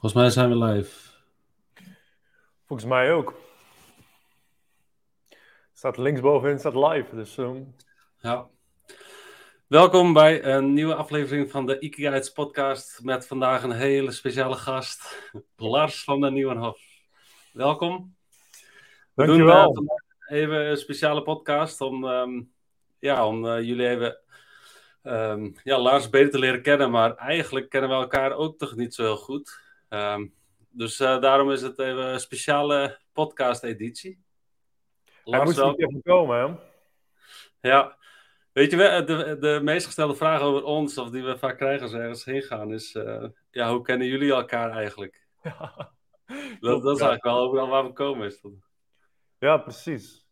Volgens mij zijn we live. Volgens mij ook. Staat linksbovenin, staat live. Dus, um... Ja. Welkom bij een nieuwe aflevering van de Ikigaits podcast. Met vandaag een hele speciale gast, Lars van der Nieuwenhof. Welkom. We Dankjewel. doen uh, even een speciale podcast om, um, ja, om uh, jullie even um, ja, Lars beter te leren kennen. Maar eigenlijk kennen we elkaar ook toch niet zo heel goed. Um, dus uh, daarom is het even een speciale podcast-editie. Hij moest niet even komen, hè? Ja. Weet je, de, de meest gestelde vraag over ons, of die we vaak krijgen als we ergens heen gaan, is: uh, ja, hoe kennen jullie elkaar eigenlijk? Ja. Dat, dat is eigenlijk wel overal waar we komen. Is dat... Ja, precies.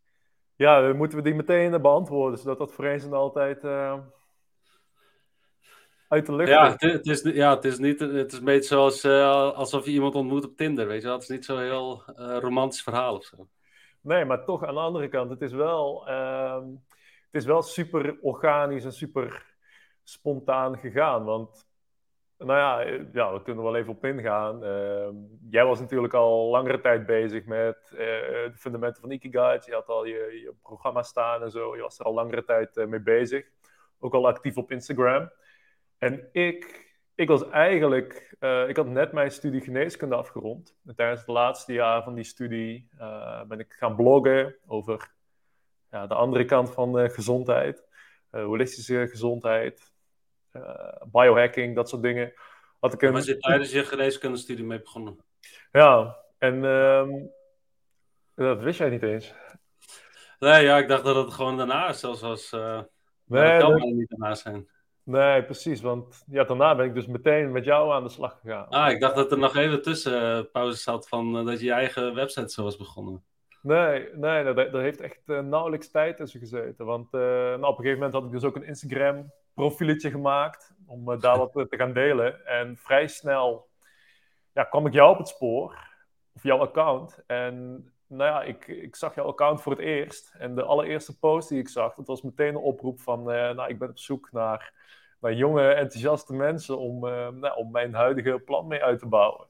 Ja, dan moeten we die meteen beantwoorden, zodat dat voor eens en altijd. Uh uit de lucht. Ja, het, het, is, ja, het is niet. Het is een beetje zoals uh, alsof je iemand ontmoet op Tinder. Weet je, dat is niet zo'n heel uh, romantisch verhaal of zo. Nee, maar toch aan de andere kant, het is wel, uh, het is wel super organisch en super spontaan gegaan. Want, nou ja, ja we kunnen er wel even op ingaan. Uh, jij was natuurlijk al langere tijd bezig met de fundamenten van Ikigai. Je had al je, je programma staan en zo. Je was er al langere tijd mee bezig. Ook al actief op Instagram. En ik, ik was eigenlijk, uh, ik had net mijn studie geneeskunde afgerond. En tijdens het laatste jaar van die studie uh, ben ik gaan bloggen over ja, de andere kant van uh, gezondheid. holistische gezondheid, biohacking, dat soort dingen. Had ik een... Was je tijdens je geneeskundestudie mee begonnen? Ja, en um, dat wist jij niet eens. Nee, ja, ik dacht dat het gewoon daarna zelfs was. nee, dat kan dat... niet daarna zijn. Nee, precies. Want ja, daarna ben ik dus meteen met jou aan de slag gegaan. Ah, ik dacht dat er nog even tussen uh, pauze zat van uh, dat je je eigen website zo was begonnen. Nee, nee, dat, dat heeft echt uh, nauwelijks tijd tussen gezeten. Want nou, op een gegeven moment had ik dus ook een Instagram profieletje gemaakt om daar wat te gaan delen. En vrij snel ja, kwam ik jou op het spoor, of jouw account. En nou ja, ik, ik zag jouw account voor het eerst. En de allereerste post die ik zag, dat was meteen een oproep van, nou, ik ben op zoek naar naar jonge, enthousiaste mensen om, uh, nou, om mijn huidige plan mee uit te bouwen.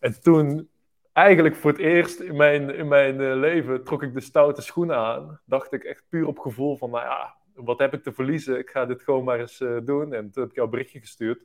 En toen, eigenlijk voor het eerst in mijn, in mijn uh, leven, trok ik de stoute schoenen aan. Dacht ik echt puur op gevoel van, nou ja, wat heb ik te verliezen? Ik ga dit gewoon maar eens uh, doen. En toen heb ik jou een berichtje gestuurd.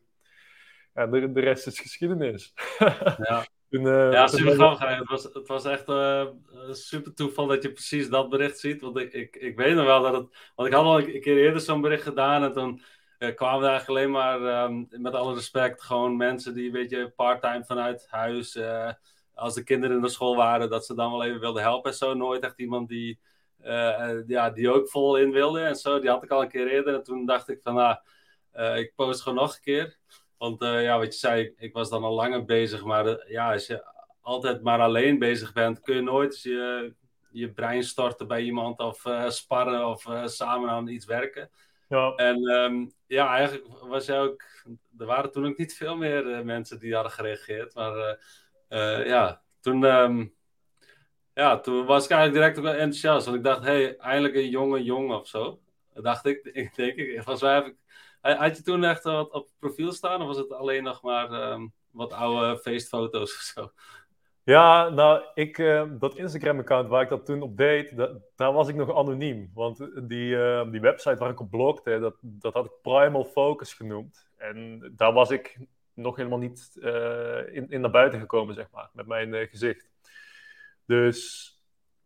En de, de rest is geschiedenis. ja. Uh, ja, super grappig. Het was, het was echt uh, super toeval dat je precies dat bericht ziet. Want ik, ik, ik weet nog wel dat het. Want ik had al een keer eerder zo'n bericht gedaan. En toen kwamen er eigenlijk alleen maar, um, met alle respect, gewoon mensen die een beetje part-time vanuit huis, uh, als de kinderen in de school waren, dat ze dan wel even wilden helpen en zo. Nooit echt iemand die, uh, ja, die ook vol in wilde en zo. Die had ik al een keer eerder en toen dacht ik van, nou, ik post gewoon nog een keer. Want ja, wat je zei, ik was dan al langer bezig, maar ja, als je altijd maar alleen bezig bent, kun je nooit je, je brein storten bij iemand of sparren of samen aan iets werken. Ja. En um, ja, eigenlijk was jij ook. Er waren toen ook niet veel meer uh, mensen die hadden gereageerd. Maar uh, uh, ja, toen. Um, ja, toen was ik eigenlijk direct ook enthousiast. Want ik dacht, hé, hey, eindelijk een jonge jongen of zo. Dacht ik, ik denk ik. Volgens mij heb ik. Had je toen echt wat op profiel staan? Of was het alleen nog maar um, wat oude feestfoto's of zo? Ja, nou, ik, uh, dat Instagram-account waar ik dat toen op deed, dat, daar was ik nog anoniem. Want die, uh, die website waar ik op blogde, dat, dat had ik Primal Focus genoemd. En daar was ik nog helemaal niet uh, in, in naar buiten gekomen, zeg maar, met mijn gezicht. Dus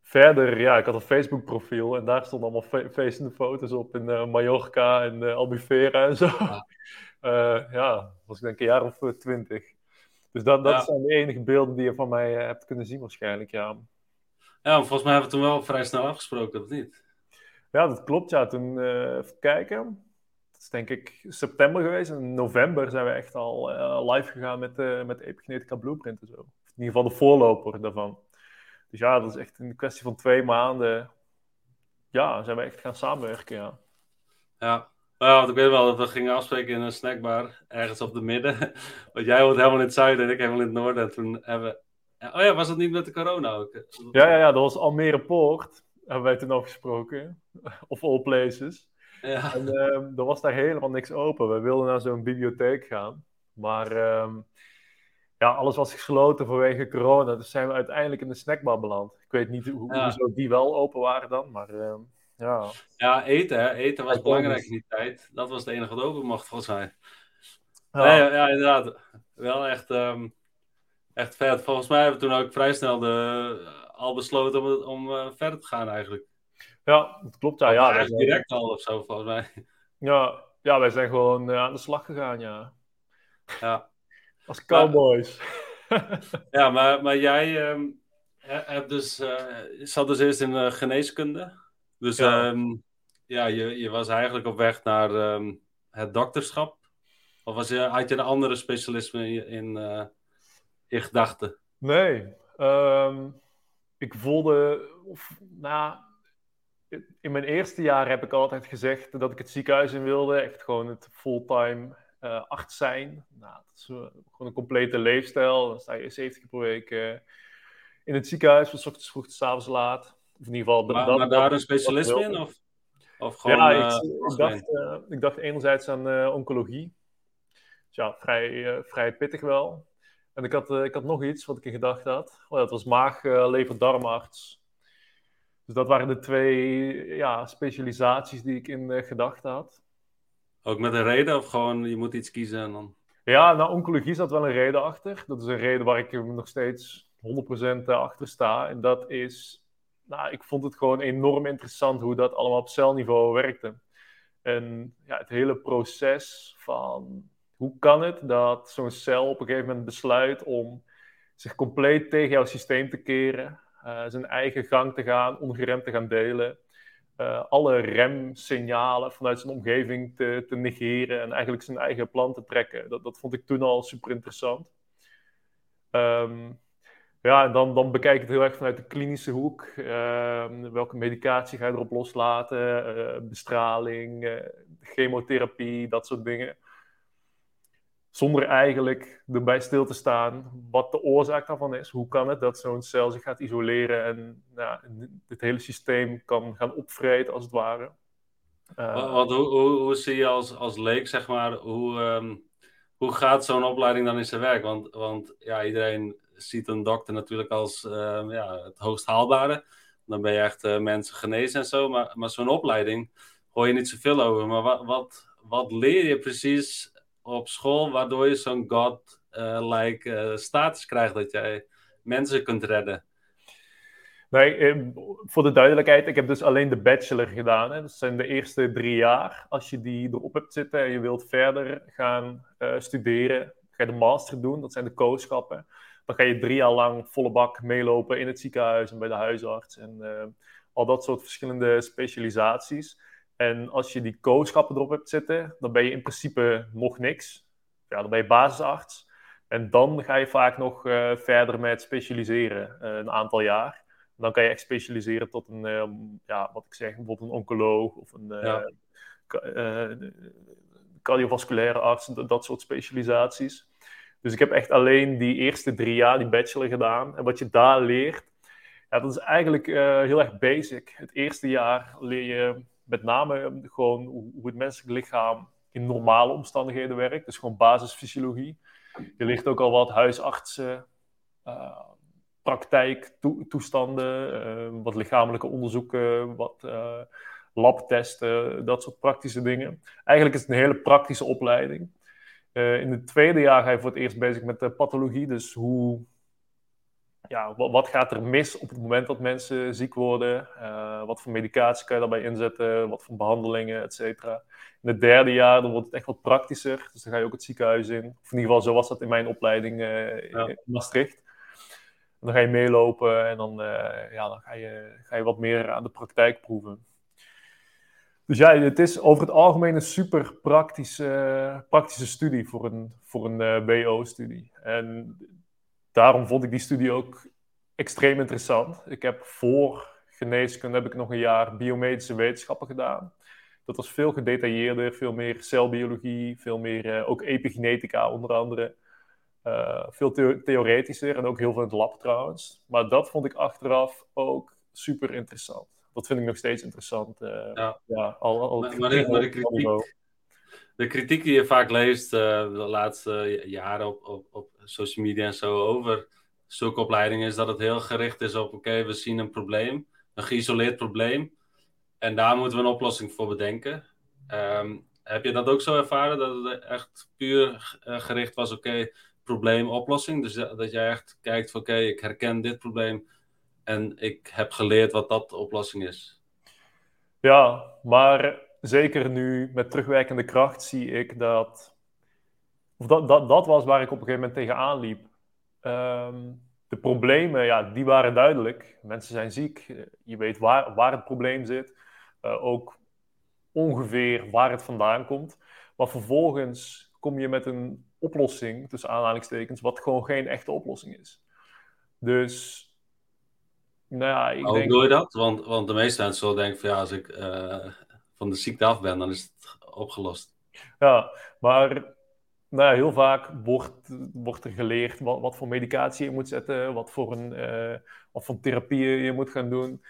verder, ja, ik had een Facebook-profiel en daar stonden allemaal fe feestende foto's op in Mallorca en Albufeira en zo. Ja. ja, was ik denk een jaar of twintig. Dus dat, dat ja. zijn de enige beelden die je van mij uh, hebt kunnen zien waarschijnlijk, ja. Ja, volgens mij hebben we toen wel vrij snel afgesproken, of niet? Ja, dat klopt, ja. Toen, uh, even kijken. Dat is denk ik september geweest. In november zijn we echt al uh, live gegaan met, met Epigenetica Blueprint en zo. In ieder geval de voorloper daarvan. Dus ja, dat is echt een kwestie van twee maanden... Ja, zijn we echt gaan samenwerken, ja. Ja, nou, want ik weet wel dat we gingen afspreken in een snackbar, ergens op de midden. Want jij woont helemaal in het zuiden en ik helemaal in het noorden. En toen hebben we... Oh ja, was dat niet met de corona ook? Ja, ja, ja dat was Almere Poort, hebben wij toen afgesproken. Of all places. Ja. En um, er was daar helemaal niks open. We wilden naar zo'n bibliotheek gaan. Maar um, ja, alles was gesloten vanwege corona. Dus zijn we uiteindelijk in de snackbar beland. Ik weet niet hoe, ja. hoezo die wel open waren dan, maar uh, ja. Ja, eten, hè. eten was belangrijk in die tijd. Dat was het enige wat volgens mij. Ja, nee, ja inderdaad. Wel echt, um, echt vet. Volgens mij hebben we toen ook vrij snel de, al besloten om, om uh, verder te gaan eigenlijk. Ja, dat klopt. Ja, ja, ja direct al of zo, volgens mij. Ja, ja wij zijn gewoon uh, aan de slag gegaan, ja. Ja. Als cowboys. ja, maar, maar jij um, hebt dus, uh, zat dus eerst in geneeskunde. Dus ja, um, ja je, je was eigenlijk op weg naar um, het dokterschap. Of was je, had je een andere specialisme in, in, uh, in gedachten? Nee. ik voelde, of, nou, in mijn eerste jaar heb ik altijd gezegd dat ik het ziekenhuis in wilde. Echt gewoon het fulltime uh, arts zijn. Nou, dat is uh, gewoon een complete leefstijl. Dan sta je 70 keer per week in het ziekenhuis, van ochtends vroeg tot avonds laat. Of in ieder geval... Maar, dat, maar daar een specialisme in? Of, of gewoon... Ja, ik, ik dacht, ik dacht enerzijds aan oncologie. Dus ja, vrij, vrij pittig wel. En ik had, ik had nog iets wat ik in gedachten had. Oh, dat was maag, lever, darmarts. Dus dat waren de twee ja, specialisaties die ik in gedachten had. Ook met een reden of gewoon je moet iets kiezen en dan... Ja, nou, oncologie zat wel een reden achter. Dat is een reden waar ik nog steeds 100% achter sta. En dat is, nou, ik vond het gewoon enorm interessant hoe dat allemaal op celniveau werkte. En ja, het hele proces van hoe kan het dat zo'n cel op een gegeven moment besluit om zich compleet tegen jouw systeem te keren, uh, zijn eigen gang te gaan, ongeremd te gaan delen uh, alle remsignalen vanuit zijn omgeving te, te, negeren en eigenlijk zijn eigen plan te trekken. Dat, dat vond ik toen al super interessant. Um, ja, en dan, dan bekijk ik het heel erg vanuit de klinische hoek. Uh, welke medicatie ga je erop loslaten? Uh, bestraling, uh, chemotherapie, dat soort dingen zonder eigenlijk erbij stil te staan wat de oorzaak daarvan is. Hoe kan het dat zo'n cel zich gaat isoleren en nou, het hele systeem kan gaan opvreten, als het ware. Uh, wat, hoe, hoe, hoe, zie je als, als leek, zeg maar, hoe, um, hoe gaat zo'n opleiding dan in zijn werk? Want, want ja, iedereen ziet een dokter natuurlijk als uh, ja, het hoogst haalbare. Dan ben je echt uh, mensen genezen en zo. Maar, maar zo'n opleiding hoor je niet zoveel over. Maar wat, wat, wat leer je precies op school, waardoor je zo'n god-like uh, status krijgt dat jij mensen kunt redden. Nee, ehm, voor de duidelijkheid, ik heb dus alleen de bachelor gedaan. Hè. Dat zijn de eerste drie jaar. Als je die erop hebt zitten en je wilt verder gaan studeren, ga je de master doen, dat zijn de kooschappen. Dan ga je drie jaar lang volle bak meelopen in het ziekenhuis en bij de huisarts en uh, al dat soort verschillende specialisaties. En als je die coachschappen erop hebt zitten, dan ben je in principe nog niks. Ja, dan ben je basisarts. En dan ga je vaak nog uh, verder met specialiseren, uh, een aantal jaar. Dan kan je echt specialiseren tot een, ja, wat ik zeg, bijvoorbeeld een oncoloog of een ja. cardiovasculaire arts, dat soort specialisaties. Dus ik heb echt alleen die eerste drie jaar, die bachelor gedaan. En wat je daar leert, ja, dat is eigenlijk heel erg basic. Het eerste jaar leer je met name gewoon hoe, het menselijk lichaam in normale omstandigheden werkt. Dus gewoon basisfysiologie. Je ligt ook al wat huisartsen, uh, praktijktoestanden, uh, wat lichamelijke onderzoeken, wat uh, labtesten, dat soort praktische dingen. Eigenlijk is het een hele praktische opleiding. In het tweede jaar ga je voor het eerst bezig met de pathologie. Dus hoe ja, wat, wat, gaat er mis op het moment dat mensen ziek worden? Uh, wat voor medicatie kan je daarbij inzetten? Wat voor behandelingen, et cetera. In het derde jaar dan wordt het echt wat praktischer. Dus dan ga je ook het ziekenhuis in. Of in ieder geval, zo was dat in mijn opleiding uh, ja. in Maastricht. En dan ga je meelopen en dan, ja, dan ga, je, ga je wat meer aan de praktijk proeven. Dus ja, het is over het algemeen een super praktische, praktische studie voor een, voor een BO-studie. En daarom vond ik die studie ook extreem interessant. Ik heb voor geneeskunde heb ik nog een jaar biomedische wetenschappen gedaan. Dat was veel gedetailleerder, veel meer celbiologie, veel meer uh, ook epigenetica onder andere. Uh, veel the theoretischer en ook heel veel in het lab trouwens. Maar dat vond ik achteraf ook super interessant. Dat vind ik nog steeds interessant. Uh, ja. ja. al, al maar, maar, de, maar de kritiek, de kritiek die je vaak leest uh, de laatste jaren op, op, op social media en zo over zulke opleidingen, is dat het heel gericht is op: oké, we zien een probleem, een geïsoleerd probleem, en daar moeten we een oplossing voor bedenken. Ehm, heb je dat ook zo ervaren, dat het echt puur eh, gericht was: oké, probleem, oplossing? Dus dat jij echt kijkt van: oké, ik herken dit probleem en ik heb geleerd wat dat de oplossing is. Ja, maar zeker nu met terugwerkende kracht zie ik dat. Of dat, dat, dat was waar ik op een gegeven moment tegenaan liep. Ehm, de problemen, ja, die waren duidelijk. Mensen zijn ziek. Je weet waar, waar het probleem zit. Uh, ook ongeveer waar het vandaan komt. Maar vervolgens kom je met een oplossing, tussen aanhalingstekens, wat gewoon geen echte oplossing is. Dus nou ja, ik Hoe denk... doe je dat? Want, want de meeste mensen zullen denken van ja, als ik uh, van de ziekte af ben, dan is het opgelost. Ja, maar nou ja, heel vaak wordt, wordt er geleerd wat, wat voor medicatie je moet zetten, wat voor, een, uh, wat voor therapieën je moet gaan doen.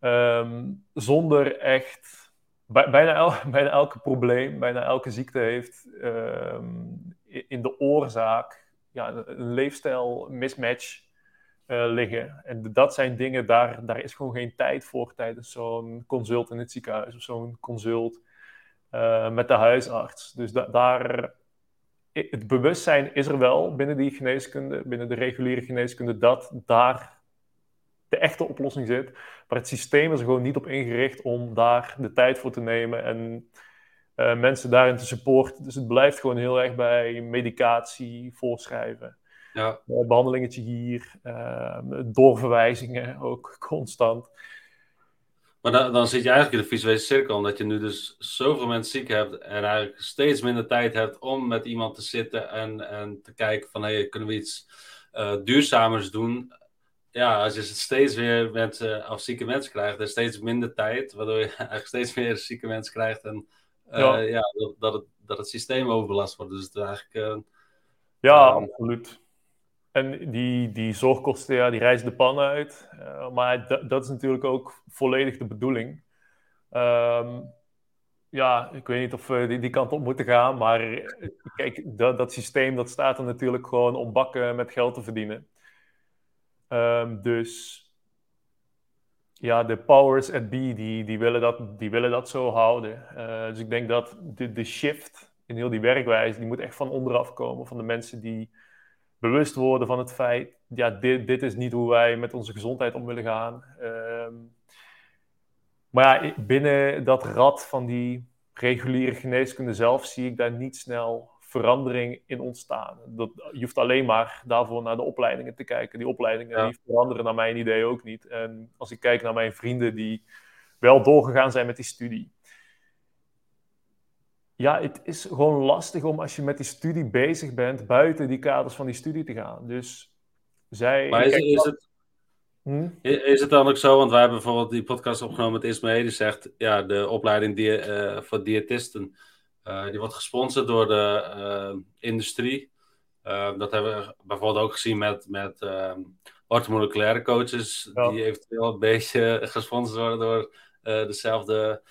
Um, zonder echt. Bijna, el, bijna elke probleem, bijna elke ziekte heeft um, in de oorzaak ja, een leefstijl mismatch liggen. En dat zijn dingen, daar, daar is gewoon geen tijd voor tijdens zo'n consult in het ziekenhuis of zo'n consult uh, met de huisarts. Dus da daar, het bewustzijn is er wel binnen die geneeskunde, binnen de reguliere geneeskunde, dat daar de echte oplossing zit. Maar het systeem is er gewoon niet op ingericht om daar de tijd voor te nemen en uh, mensen daarin te supporten. Dus het blijft gewoon heel erg bij medicatie voorschrijven. Ja. Uh, behandelingetje hier, uh, doorverwijzingen ook constant. Maar dan, dan zit je eigenlijk in de visuele cirkel, omdat je nu dus zoveel mensen ziek hebt en eigenlijk steeds minder tijd hebt om met iemand te zitten en, en te kijken van, hé, hey, kunnen we iets uh, duurzamers doen? Ja, als je steeds weer mensen, of zieke mensen krijgt, er steeds minder tijd, waardoor je eigenlijk steeds meer zieke mensen krijgt en ja. ja dat, dat, het, dat het systeem overbelast wordt. Dus het is eigenlijk... ja, absoluut. En die, die zorgkosten, ja, die reizen de pan uit. Uh, maar dat is natuurlijk ook volledig de bedoeling. Um, ja, ik weet niet of we die, die kant op moeten gaan. Maar kijk, dat, dat systeem dat staat er natuurlijk gewoon om bakken met geld te verdienen. Um, dus ja, de powers at B, die, die, willen, dat, die willen dat zo houden. Uh, dus ik denk dat de, de shift in heel die werkwijze, die moet echt van onderaf komen. Van de mensen die bewust worden van het feit, ja, dit, dit is niet hoe wij met onze gezondheid om willen gaan. Um, maar ja, binnen dat rad van die reguliere geneeskunde zelf zie ik daar niet snel verandering in ontstaan. Dat, je hoeft alleen maar daarvoor naar de opleidingen te kijken. Die opleidingen die veranderen naar mijn idee ook niet. En als ik kijk naar mijn vrienden die wel doorgegaan zijn met die studie, ja, het is gewoon lastig om als je met die studie bezig bent, buiten die kaders van die studie te gaan. Dus zij. Maar is, is het, hm? is het dan ook zo, want wij hebben bijvoorbeeld die podcast opgenomen met Ismaël, die zegt, ja, de opleiding die, uh, voor diëtisten, uh, die wordt gesponsord door de uh, industrie. dat hebben we bijvoorbeeld ook gezien met, met orthomoleculaire coaches, ja. die eventueel een beetje gesponsord worden door dezelfde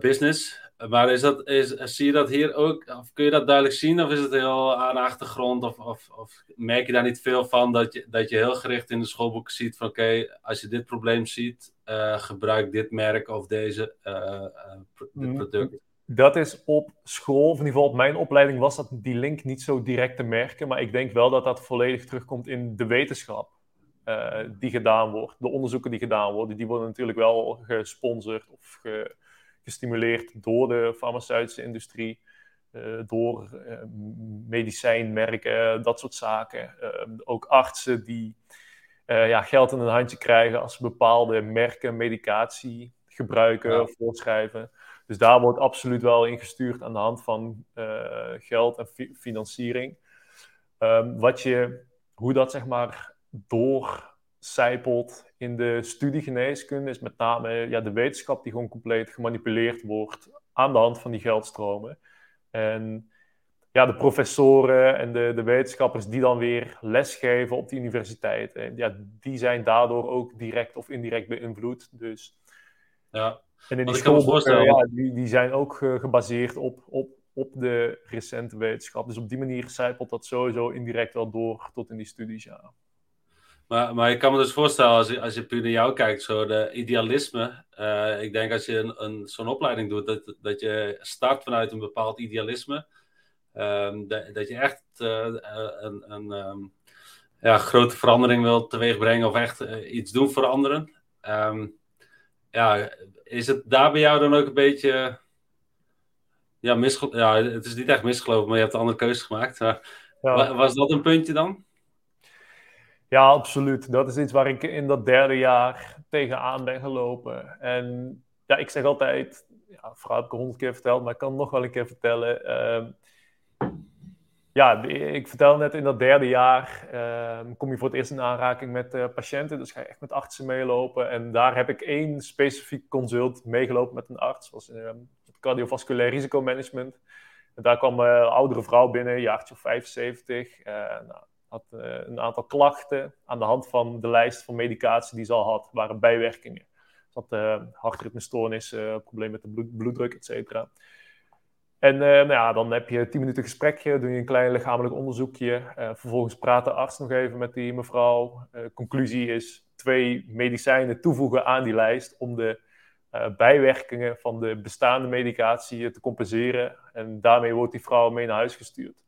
business. Maar is dat, is, zie je dat hier ook, of kun je dat duidelijk zien, of is het heel aan de achtergrond, of, of, of merk je daar niet veel van dat je, dat je heel gericht in de schoolboeken ziet van oké, als je dit probleem ziet, uh, gebruik dit merk of deze uh, uh, product. Dat is op school, of in ieder geval op mijn opleiding, was dat die link niet zo direct te merken, maar ik denk wel dat dat volledig terugkomt in de wetenschap. die gedaan wordt, de onderzoeken die gedaan worden, die worden natuurlijk wel gesponsord of ge, gestimuleerd door de farmaceutische industrie, uh, door uh, medicijnmerken, dat soort zaken. Ook artsen die ja, geld in een handje krijgen als ze bepaalde merken medicatie gebruiken ja. of voorschrijven. Dus daar wordt absoluut wel ingestuurd aan de hand van geld en fi financiering. Um, wat je, hoe dat zeg maar doorcijpelt in de studiegeneeskunde is met name ja, de wetenschap die gewoon compleet gemanipuleerd wordt aan de hand van die geldstromen. En ja, de professoren en de, de wetenschappers die dan weer lesgeven op de universiteiten, ja, die zijn daardoor ook direct of indirect beïnvloed. Dus ja. En in die schoolboeken, ja, die, die zijn ook gebaseerd op, op, op de recente wetenschap. Dus op die manier zijpelt dat sowieso indirect wel door tot in die studies, ja. Maar, maar ik kan me dus voorstellen, als je, als je puur naar jou kijkt, zo de idealisme. Uh, ik denk als je een, een, zo'n opleiding doet, dat, dat je start vanuit een bepaald idealisme. Um, dat, dat je echt uh, een, een um, ja, grote verandering wilt teweegbrengen of echt uh, iets doen veranderen. Um, ja, is het daar bij jou dan ook een beetje. Ja, ja, het is niet echt misgelopen, maar je hebt een andere keuze gemaakt. Maar, ja. Was dat een puntje dan? Ja, absoluut. Dat is iets waar ik in dat derde jaar tegenaan ben gelopen. En ja, ik zeg altijd, ja, vooral heb ik honderd keer verteld, maar ik kan het nog wel een keer vertellen. Uh, ja, ik vertel net in dat derde jaar uh, kom je voor het eerst in aanraking met uh, patiënten. Dus ga je echt met artsen meelopen. En daar heb ik één specifiek consult meegelopen met een arts. Was het cardiovasculair risicomanagement. En daar kwam een oudere vrouw binnen, een jaartje of 75. Nou, had uh, een aantal klachten aan de hand van de lijst van medicatie die ze al had, waren bijwerkingen. Ze had uh, hartritmestoornis, uh, probleem met de bloed, bloeddruk, et cetera. En nou ja, dan heb je tien minuten gesprekje, doe je een klein lichamelijk onderzoekje. vervolgens praat de arts nog even met die mevrouw. conclusie is twee medicijnen toevoegen aan die lijst om de bijwerkingen van de bestaande medicatie te compenseren. En daarmee wordt die vrouw mee naar huis gestuurd.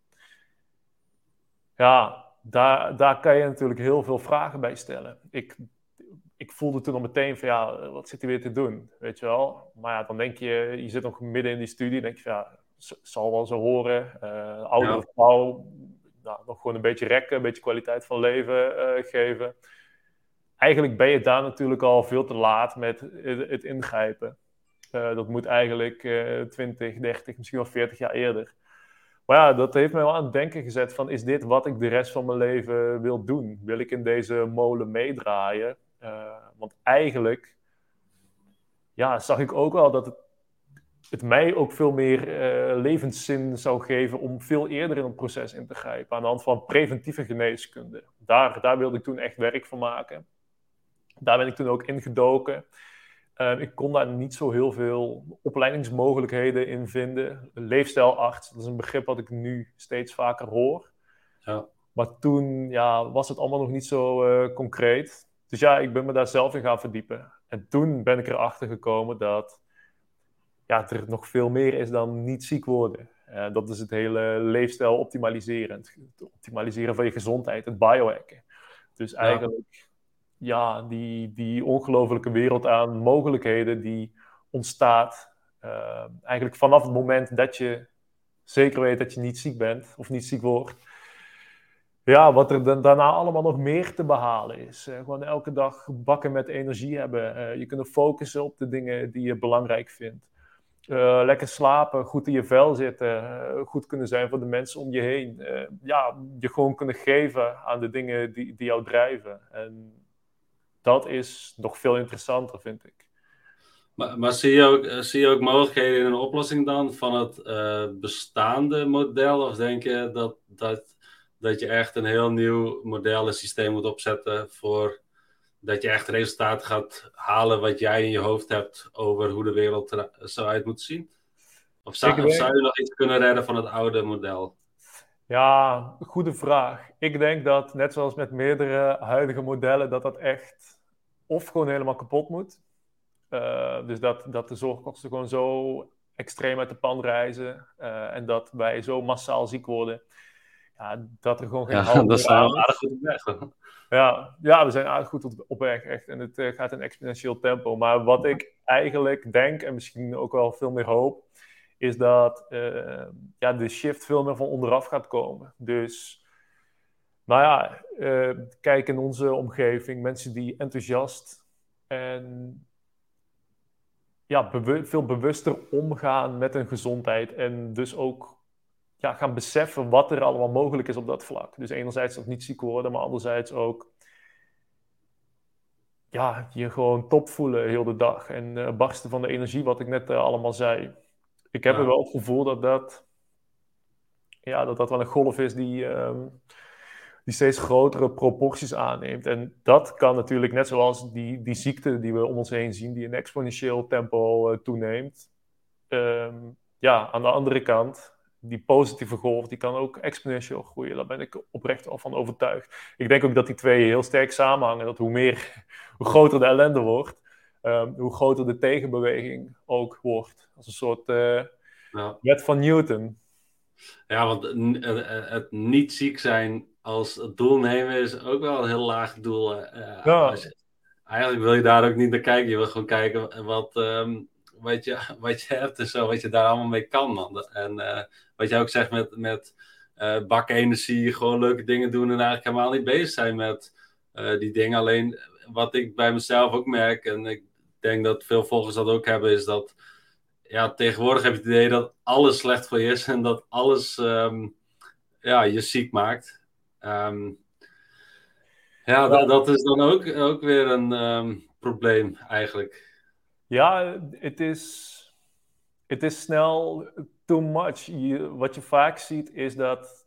Ja, daar, daar kan je natuurlijk heel veel vragen bij stellen. Ik, ik voelde toen al meteen van ja, wat zit hij weer te doen, weet je wel. Maar ja, dan denk je, je zit nog midden in die studie, denk je van ja, zal wel zo horen. Uh, oudere vrouw, nou, nog gewoon een beetje rekken, een beetje kwaliteit van leven uh, geven. Eigenlijk ben je daar natuurlijk al veel te laat met het, ingrijpen. Uh, dat moet eigenlijk 20, 30, misschien wel 40 jaar eerder. Maar ja, dat heeft mij wel aan het denken gezet van, is dit wat ik de rest van mijn leven wil doen? Wil ik in deze molen meedraaien? Uh, want eigenlijk, ja, zag ik ook wel dat het, het mij ook veel meer uh, levenszin zou geven om veel eerder in het proces in te grijpen. Aan de hand van preventieve geneeskunde. Daar, daar wilde ik toen echt werk van maken. Daar ben ik toen ook ingedoken. Ehm, ik kon daar niet zo heel veel opleidingsmogelijkheden in vinden. Leefstijlarts, dat is een begrip wat ik nu steeds vaker hoor. Ja. Maar toen ja, was het allemaal nog niet zo uh, concreet. Dus ja, ik ben me daar zelf in gaan verdiepen. En toen ben ik erachter gekomen dat ja, er nog veel meer is dan niet ziek worden. Uh, dat is het hele leefstijl optimaliseren. Het optimaliseren van je gezondheid, het biohacken. Dus eigenlijk ja, die, die ongelofelijke wereld aan mogelijkheden die ontstaat. Uh, eigenlijk vanaf het moment dat je zeker weet dat je niet ziek bent of niet ziek wordt. Ja, wat er dan, daarna allemaal nog meer te behalen is. Gewoon elke dag bakken met energie hebben. Uh, je kunt focussen op de dingen die je belangrijk vindt. lekker slapen, goed in je vel zitten, goed kunnen zijn voor de mensen om je heen. ja, je gewoon kunnen geven aan de dingen die, die jou drijven. En dat is nog veel interessanter, vind ik. Maar, maar zie, je ook, eh, zie je ook mogelijkheden in een oplossing dan van het uh, bestaande model? Of denk je dat, dat, dat je echt een heel nieuw model en systeem moet opzetten voor dat je echt resultaten gaat halen wat jij in je hoofd hebt over hoe de wereld er zo uit moet zien? Of zou, of zou je nog iets kunnen redden van het oude model? Ja, goede vraag. Ik denk dat, net zoals met meerdere huidige modellen, dat dat echt of gewoon helemaal kapot moet. Uh, dus dat, dat de zorgkosten gewoon zo extreem uit de pan reizen uh, en dat wij zo massaal ziek worden, ja, dat er gewoon geen ja, dat zijn we aardig goed op weg. Ja, ja, we zijn aardig goed op, weg, echt. En het uh, gaat in exponentieel tempo. Maar wat ik eigenlijk denk, en misschien ook wel veel meer hoop, is dat uh, ja, de shift veel meer van onderaf gaat komen. Dus, nou ja, uh, kijk in onze omgeving, mensen die enthousiast en ja, veel bewuster omgaan met hun gezondheid en dus ook ja, gaan beseffen wat er allemaal mogelijk is op dat vlak. Dus enerzijds dat niet ziek worden, maar anderzijds ook ja, je gewoon top voelen heel de dag en uh, barsten van de energie, wat ik net allemaal zei ik heb er wel het gevoel dat dat, ja, dat dat wel een golf is die, um, die steeds grotere proporties aanneemt. En dat kan natuurlijk, net zoals die, die ziekte die we om ons heen zien, die in exponentieel tempo toeneemt. Ehm, ja, aan de andere kant die positieve golf, die kan ook exponentieel groeien. Daar ben ik oprecht al van overtuigd. Ik denk ook dat die twee heel sterk samenhangen. Dat hoe meer, hoe groter de ellende wordt, um, hoe groter de tegenbeweging ook wordt. Als een soort uh, ja. wet van Newton. Ja, want het niet ziek zijn als doel nemen is ook wel een heel laag doel. Uh, ja. eigenlijk wil je daar ook niet naar kijken. Je wil gewoon kijken wat, um, wat, je, wat je hebt en zo, wat je daar allemaal mee kan. Man. En uh, wat jij ook zegt met, met uh, bakenergie, gewoon leuke dingen doen en eigenlijk helemaal niet bezig zijn met die dingen. Alleen wat ik bij mezelf ook merk, en ik denk dat veel volgers dat ook hebben, is dat ja, tegenwoordig heb je het idee dat alles slecht voor je is en dat alles um, ja, je ziek maakt. Um, ja, dat, dat is dan ook, ook weer een um, probleem eigenlijk. Ja, het is, het is snel too much. Je, wat je vaak ziet is dat,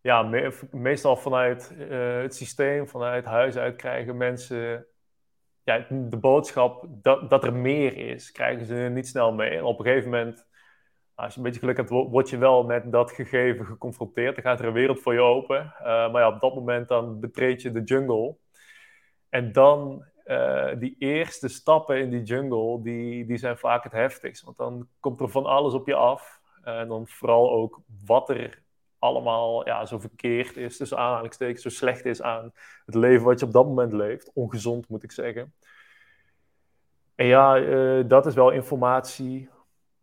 ja, me, meestal vanuit uh, het systeem, vanuit huis uit krijgen mensen ja, de boodschap dat, dat er meer is, krijgen ze niet snel mee. En op een gegeven moment, als je een beetje geluk hebt, word je wel met dat gegeven geconfronteerd. Dan gaat er een wereld voor je open. Uh, maar ja, op dat moment dan betreed je de jungle. En dan uh, die eerste stappen in die jungle, die, die zijn vaak het heftigst. Want dan komt er van alles op je af. En dan vooral ook wat er allemaal ja, zo verkeerd is, tussen aanhalingstekens, zo slecht is aan het leven wat je op dat moment leeft. Ongezond, moet ik zeggen. En ja, uh, dat is wel informatie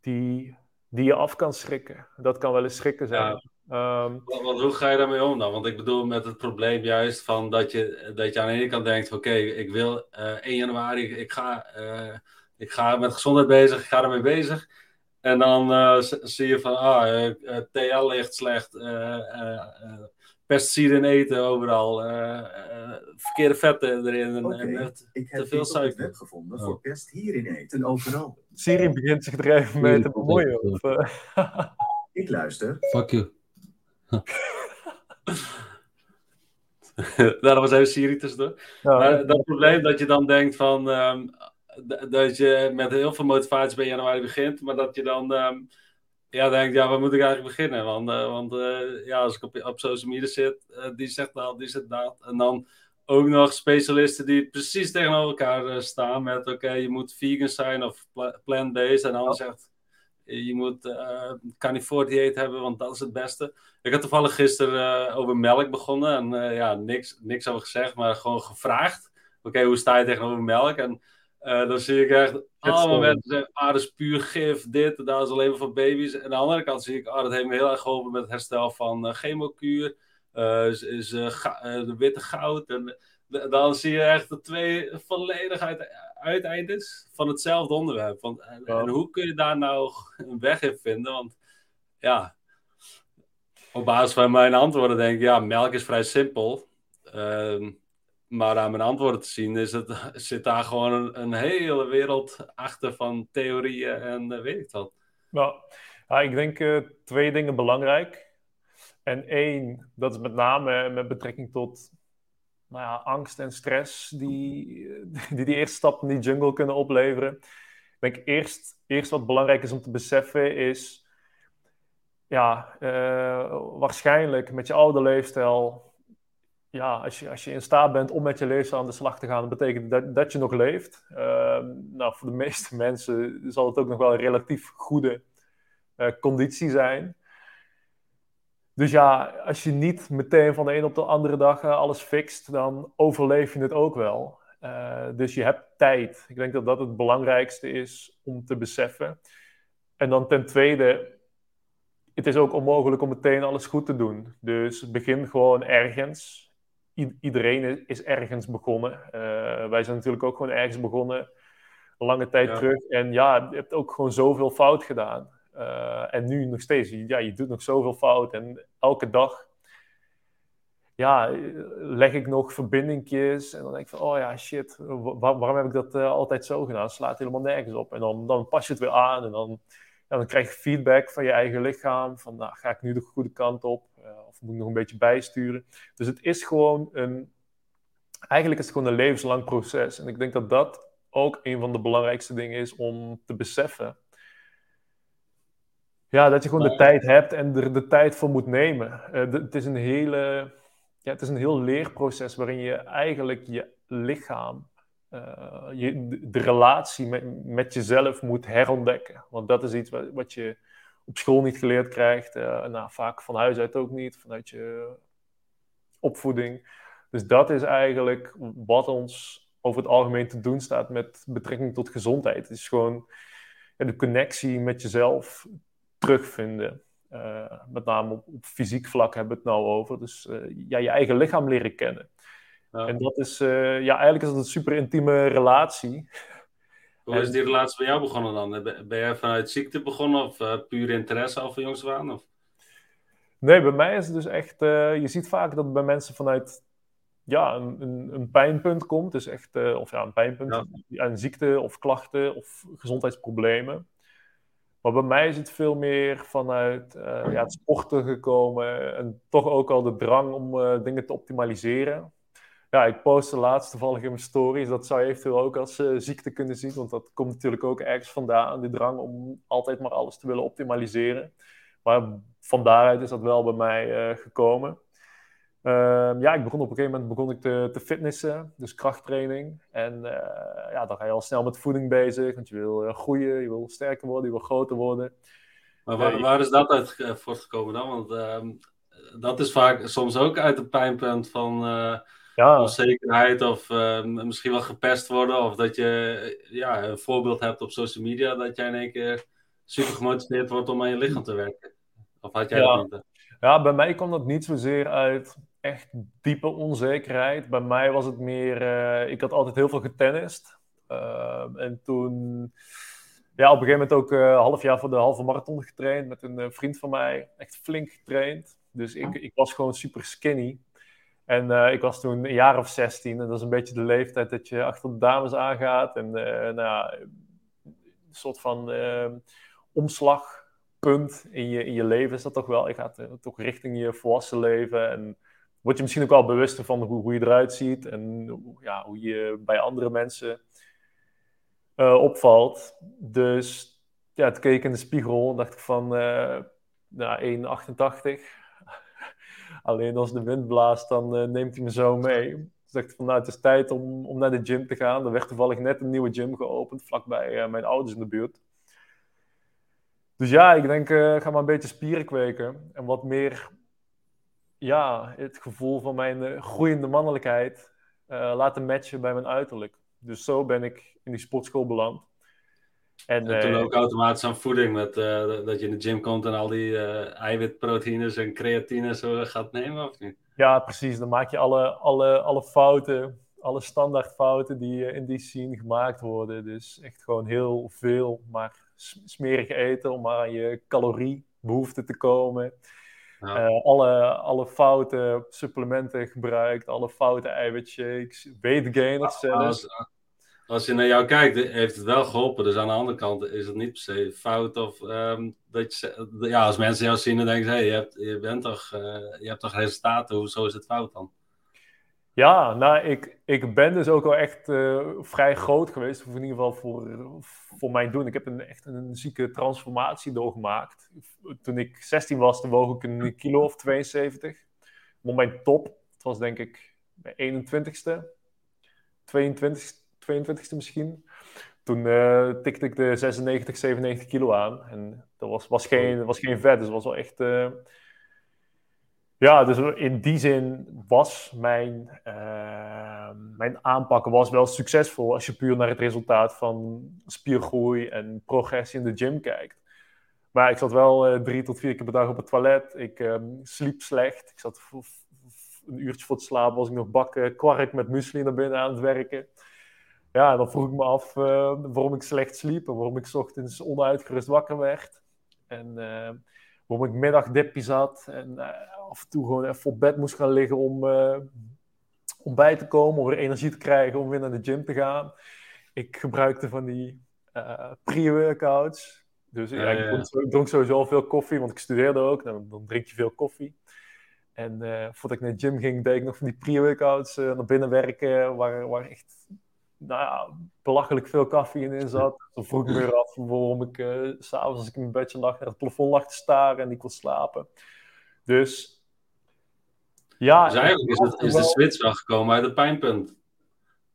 die, die je af kan schrikken. Dat kan wel eens schrikken zijn. Um, want, hoe ga je daarmee om dan? Want ik bedoel met het probleem juist van dat je, dat je aan de ene kant denkt: oké, ik wil uh, eh, 1 januari, ik ga, uh, ik ga met gezondheid bezig, ik ga ermee bezig. En dan uh, zie je van, ah, TL ligt slecht, pesticiden in eten overal, verkeerde vetten erin en, okay. en ik heb te veel suiker. web gevonden oh. voor pest hierin eten overal. Siri begint zich er even mee te bemoeien. Of, ik luister. Fuck you. nou, dat was even Siri tussendoor. Ja, maar dat probleem dat je dan denkt van... Um, dat je met heel veel motivatie bij januari begint, maar dat je dan um, ja, denkt, ja, waar moet ik eigenlijk beginnen? Want, uh, want uh, ja, als ik op, op social media zit, uh, die zegt dat, die zegt dat. En dan ook nog specialisten die precies tegenover elkaar staan met, oké, je moet vegan zijn of plant-based. En dan zegt je moet carnivore dieet hebben, want dat is het beste. Ik had toevallig gisteren over melk begonnen. En ja, niks, niks over gezegd, maar gewoon gevraagd. Oké, hoe sta je tegenover melk? En dan zie ik echt allemaal mensen zeggen, ah, dat is puur gif, dit, dat is alleen maar voor baby's. En aan de andere kant zie ik, ah, dat heeft me heel erg geholpen met het herstel van chemokuur. is, is de witte goud. En dan zie je echt de twee volledig uit uiteindes van hetzelfde onderwerp. Want, en, hoe kun je daar nou een weg in vinden? Want ja, op basis van mijn antwoorden denk ik, ja, melk is vrij simpel. Uh, maar aan mijn antwoorden te zien is het, zit daar gewoon een, hele wereld achter van theorieën en uh, weet ik wat. Nou, ja, ik denk uh, twee dingen belangrijk. En één, dat is met name met betrekking tot nou ja, angst en stress die, die die eerste stap in die jungle kunnen opleveren. Ik denk eerst, eerst wat belangrijk is om te beseffen is, ja, uh, waarschijnlijk met je oude leefstijl, ja, als je, als je in staat bent om met je leefstijl aan de slag te gaan, betekent dat, dat je nog leeft. Uh, nou, voor de meeste mensen zal het ook nog wel een relatief goede uh, conditie zijn. Dus ja, als je niet meteen van de een op de andere dag eh, alles fixt, dan overleef je het ook wel. Uh, dus je hebt tijd. Ik denk dat dat het belangrijkste is om te beseffen. En dan ten tweede, het is ook onmogelijk om meteen alles goed te doen. Dus begin gewoon ergens. Iedereen is ergens begonnen. Uh, wij zijn natuurlijk ook gewoon ergens begonnen, lange tijd terug. En ja, je hebt ook gewoon zoveel fout gedaan. Uh, en nu nog steeds, ja, je doet nog zoveel fout. En elke dag ja, leg ik nog verbindingjes. En dan denk ik van, oh ja, shit, waarom heb ik dat uh, altijd zo gedaan? Slaat helemaal nergens op. En dan, dan pas je het weer aan en dan ja, dan krijg je feedback van je eigen lichaam. Van nou, ga ik nu de goede kant op? Of moet ik nog een beetje bijsturen? Dus het is gewoon een. Eigenlijk is het gewoon een levenslang proces. En ik denk dat dat ook een van de belangrijkste dingen is om te beseffen. Ja, dat je gewoon de tijd hebt en er de tijd voor moet nemen. Uh, het, is een hele, ja, het is een heel leerproces waarin je eigenlijk je lichaam, uh, je, de, relatie met, met jezelf moet herontdekken. Want dat is iets wat, wat je op school niet geleerd krijgt. Uh, nou, vaak van huis uit ook niet, vanuit je opvoeding. Dus dat is eigenlijk wat ons over het algemeen te doen staat met betrekking tot gezondheid. Het is gewoon ja, de connectie met jezelf terugvinden. Uh, met name op, op, fysiek vlak hebben we het nou over. Dus uh, ja, je eigen lichaam leren kennen. Ja. En dat is, uh, ja, eigenlijk is dat een super intieme relatie. Hoe is die relatie bij jou begonnen dan? Ben jij vanuit ziekte begonnen of puur interesse al van jongs aan? Of? Nee, bij mij is het dus echt... je ziet vaak dat bij mensen vanuit ja, een, een, een, pijnpunt komt. Dus echt, uh, of ja, een pijnpunt, ja. een ziekte of klachten of gezondheidsproblemen. Maar bij mij is het veel meer vanuit uh, ja, het sporten gekomen en toch ook al de drang om uh, dingen te optimaliseren. Ja, ik postte laatst toevallig in mijn stories. Dat zou je eventueel ook als ziekte kunnen zien, want dat komt natuurlijk ook ergens vandaan, die drang om altijd maar alles te willen optimaliseren. Maar van daaruit is dat wel bij mij gekomen. Uh, ja, ik begon op een gegeven moment begon ik te, te fitnessen, dus krachttraining. En uh, ja, dan ga je al snel met voeding bezig, want je wil groeien, je wil sterker worden, je wil groter worden. Maar waar, waar is dat uit eh, voortgekomen dan? Want ehm, dat is vaak soms ook uit een pijnpunt van ja. onzekerheid of ehm, misschien wel gepest worden. Of dat je ja, een voorbeeld hebt op social media dat jij in één keer super gemotiveerd wordt om aan je lichaam te werken. Of had jij ja. dat niet? Ja, bij mij kwam dat niet zozeer uit echt diepe onzekerheid. Bij mij was het meer, uh, ik had altijd heel veel getennist. Uh, en toen, ja, op een gegeven moment ook uh, een half jaar voor de halve marathon getraind met een vriend van mij. Echt flink getraind. Dus ik, ik was gewoon super skinny. En ik was toen een jaar of 16 en dat is een beetje de leeftijd dat je achter de dames aangaat. En nou ja, een soort van omslagpunt in je, in je leven is dat toch wel. Je gaat toch richting je volwassen leven en word je misschien ook wel bewuster van hoe, hoe je eruit ziet en ja, hoe je bij andere mensen opvalt. Dus ja, toen keek in de spiegel en dacht ik van, nou, 1,88. Alleen als de wind blaast, dan uh, neemt hij me zo mee. Dus dacht van, nou, het is tijd om, om naar de gym te gaan. Er werd toevallig net een nieuwe gym geopend, vlakbij mijn ouders in de buurt. Dus ja, ik denk, ga maar een beetje spieren kweken. En wat meer ja, het gevoel van mijn uh, groeiende mannelijkheid uh, laten matchen bij mijn uiterlijk. Dus zo ben ik in die sportschool beland. En, en toen uh, ook automatisch aan voeding, met, dat je in de gym komt en al die eiwitproteïnes en creatines zo gaat nemen, of niet? Ja, precies. Dan maak je alle, alle, alle fouten, alle standaardfouten die in die scene gemaakt worden. Dus echt gewoon heel veel, maar smerig eten om maar aan je caloriebehoefte te komen. Ja. Uh, alle, alle foute supplementen gebruikt, alle foute eiwitshakes, weight gainers zelfs. Als, als, je naar jou kijkt, heeft het wel geholpen. Dus aan de andere kant is het niet per se fout. Of um, dat je, ja, als mensen jou zien, dan denken ze: hey, je, hebt, je, bent toch, uh, je hebt toch resultaten, hoezo is het fout dan? Ja, nou, ik, ik ben dus ook wel echt uh, vrij groot geweest, of in ieder geval voor, voor mijn doen. Ik heb een, echt een zieke transformatie doorgemaakt. Toen ik 16 was, toen woog ik een kilo of 72. Op mijn top, was denk ik mijn 21ste, 22, 22ste misschien. Toen uh, tikte ik de 96, 97 kilo aan. En dat was, was, geen, was geen vet, dus dat was wel echt... Uh, ja, dus in die zin was mijn, uh, mijn aanpak was wel succesvol als je puur naar het resultaat van spiergroei en progressie in de gym kijkt. Maar ik zat wel uh, drie tot vier keer per dag op het toilet. Ik um, sliep slecht. Ik zat een uurtje voor het slapen, was ik nog bakken kwark met muesli naar binnen aan het werken. Ja, dan vroeg ik me af uh, waarom ik slecht sliep en waarom ik ochtends onuitgerust wakker werd. En waarom ik middagdipjes had en af en toe gewoon even op bed moest gaan liggen om, om bij te komen, om weer energie te krijgen om weer naar de gym te gaan. Ik gebruikte van die pre-workouts. Dus ja, ik dronk, sowieso al veel koffie, want ik studeerde ook. Dan, dan drink je veel koffie. En voordat ik naar de gym ging, deed ik nog van die pre-workouts naar binnen werken, waar, waar echt nou ja, belachelijk veel koffie in zat. Dan vroeg ik me weer af waarom ik uh, s'avonds als ik in mijn bedje lag naar het plafond lag te staren en ik kon slapen. Dus ja. Dus eigenlijk is, het, is de switch wel gekomen uit het pijnpunt.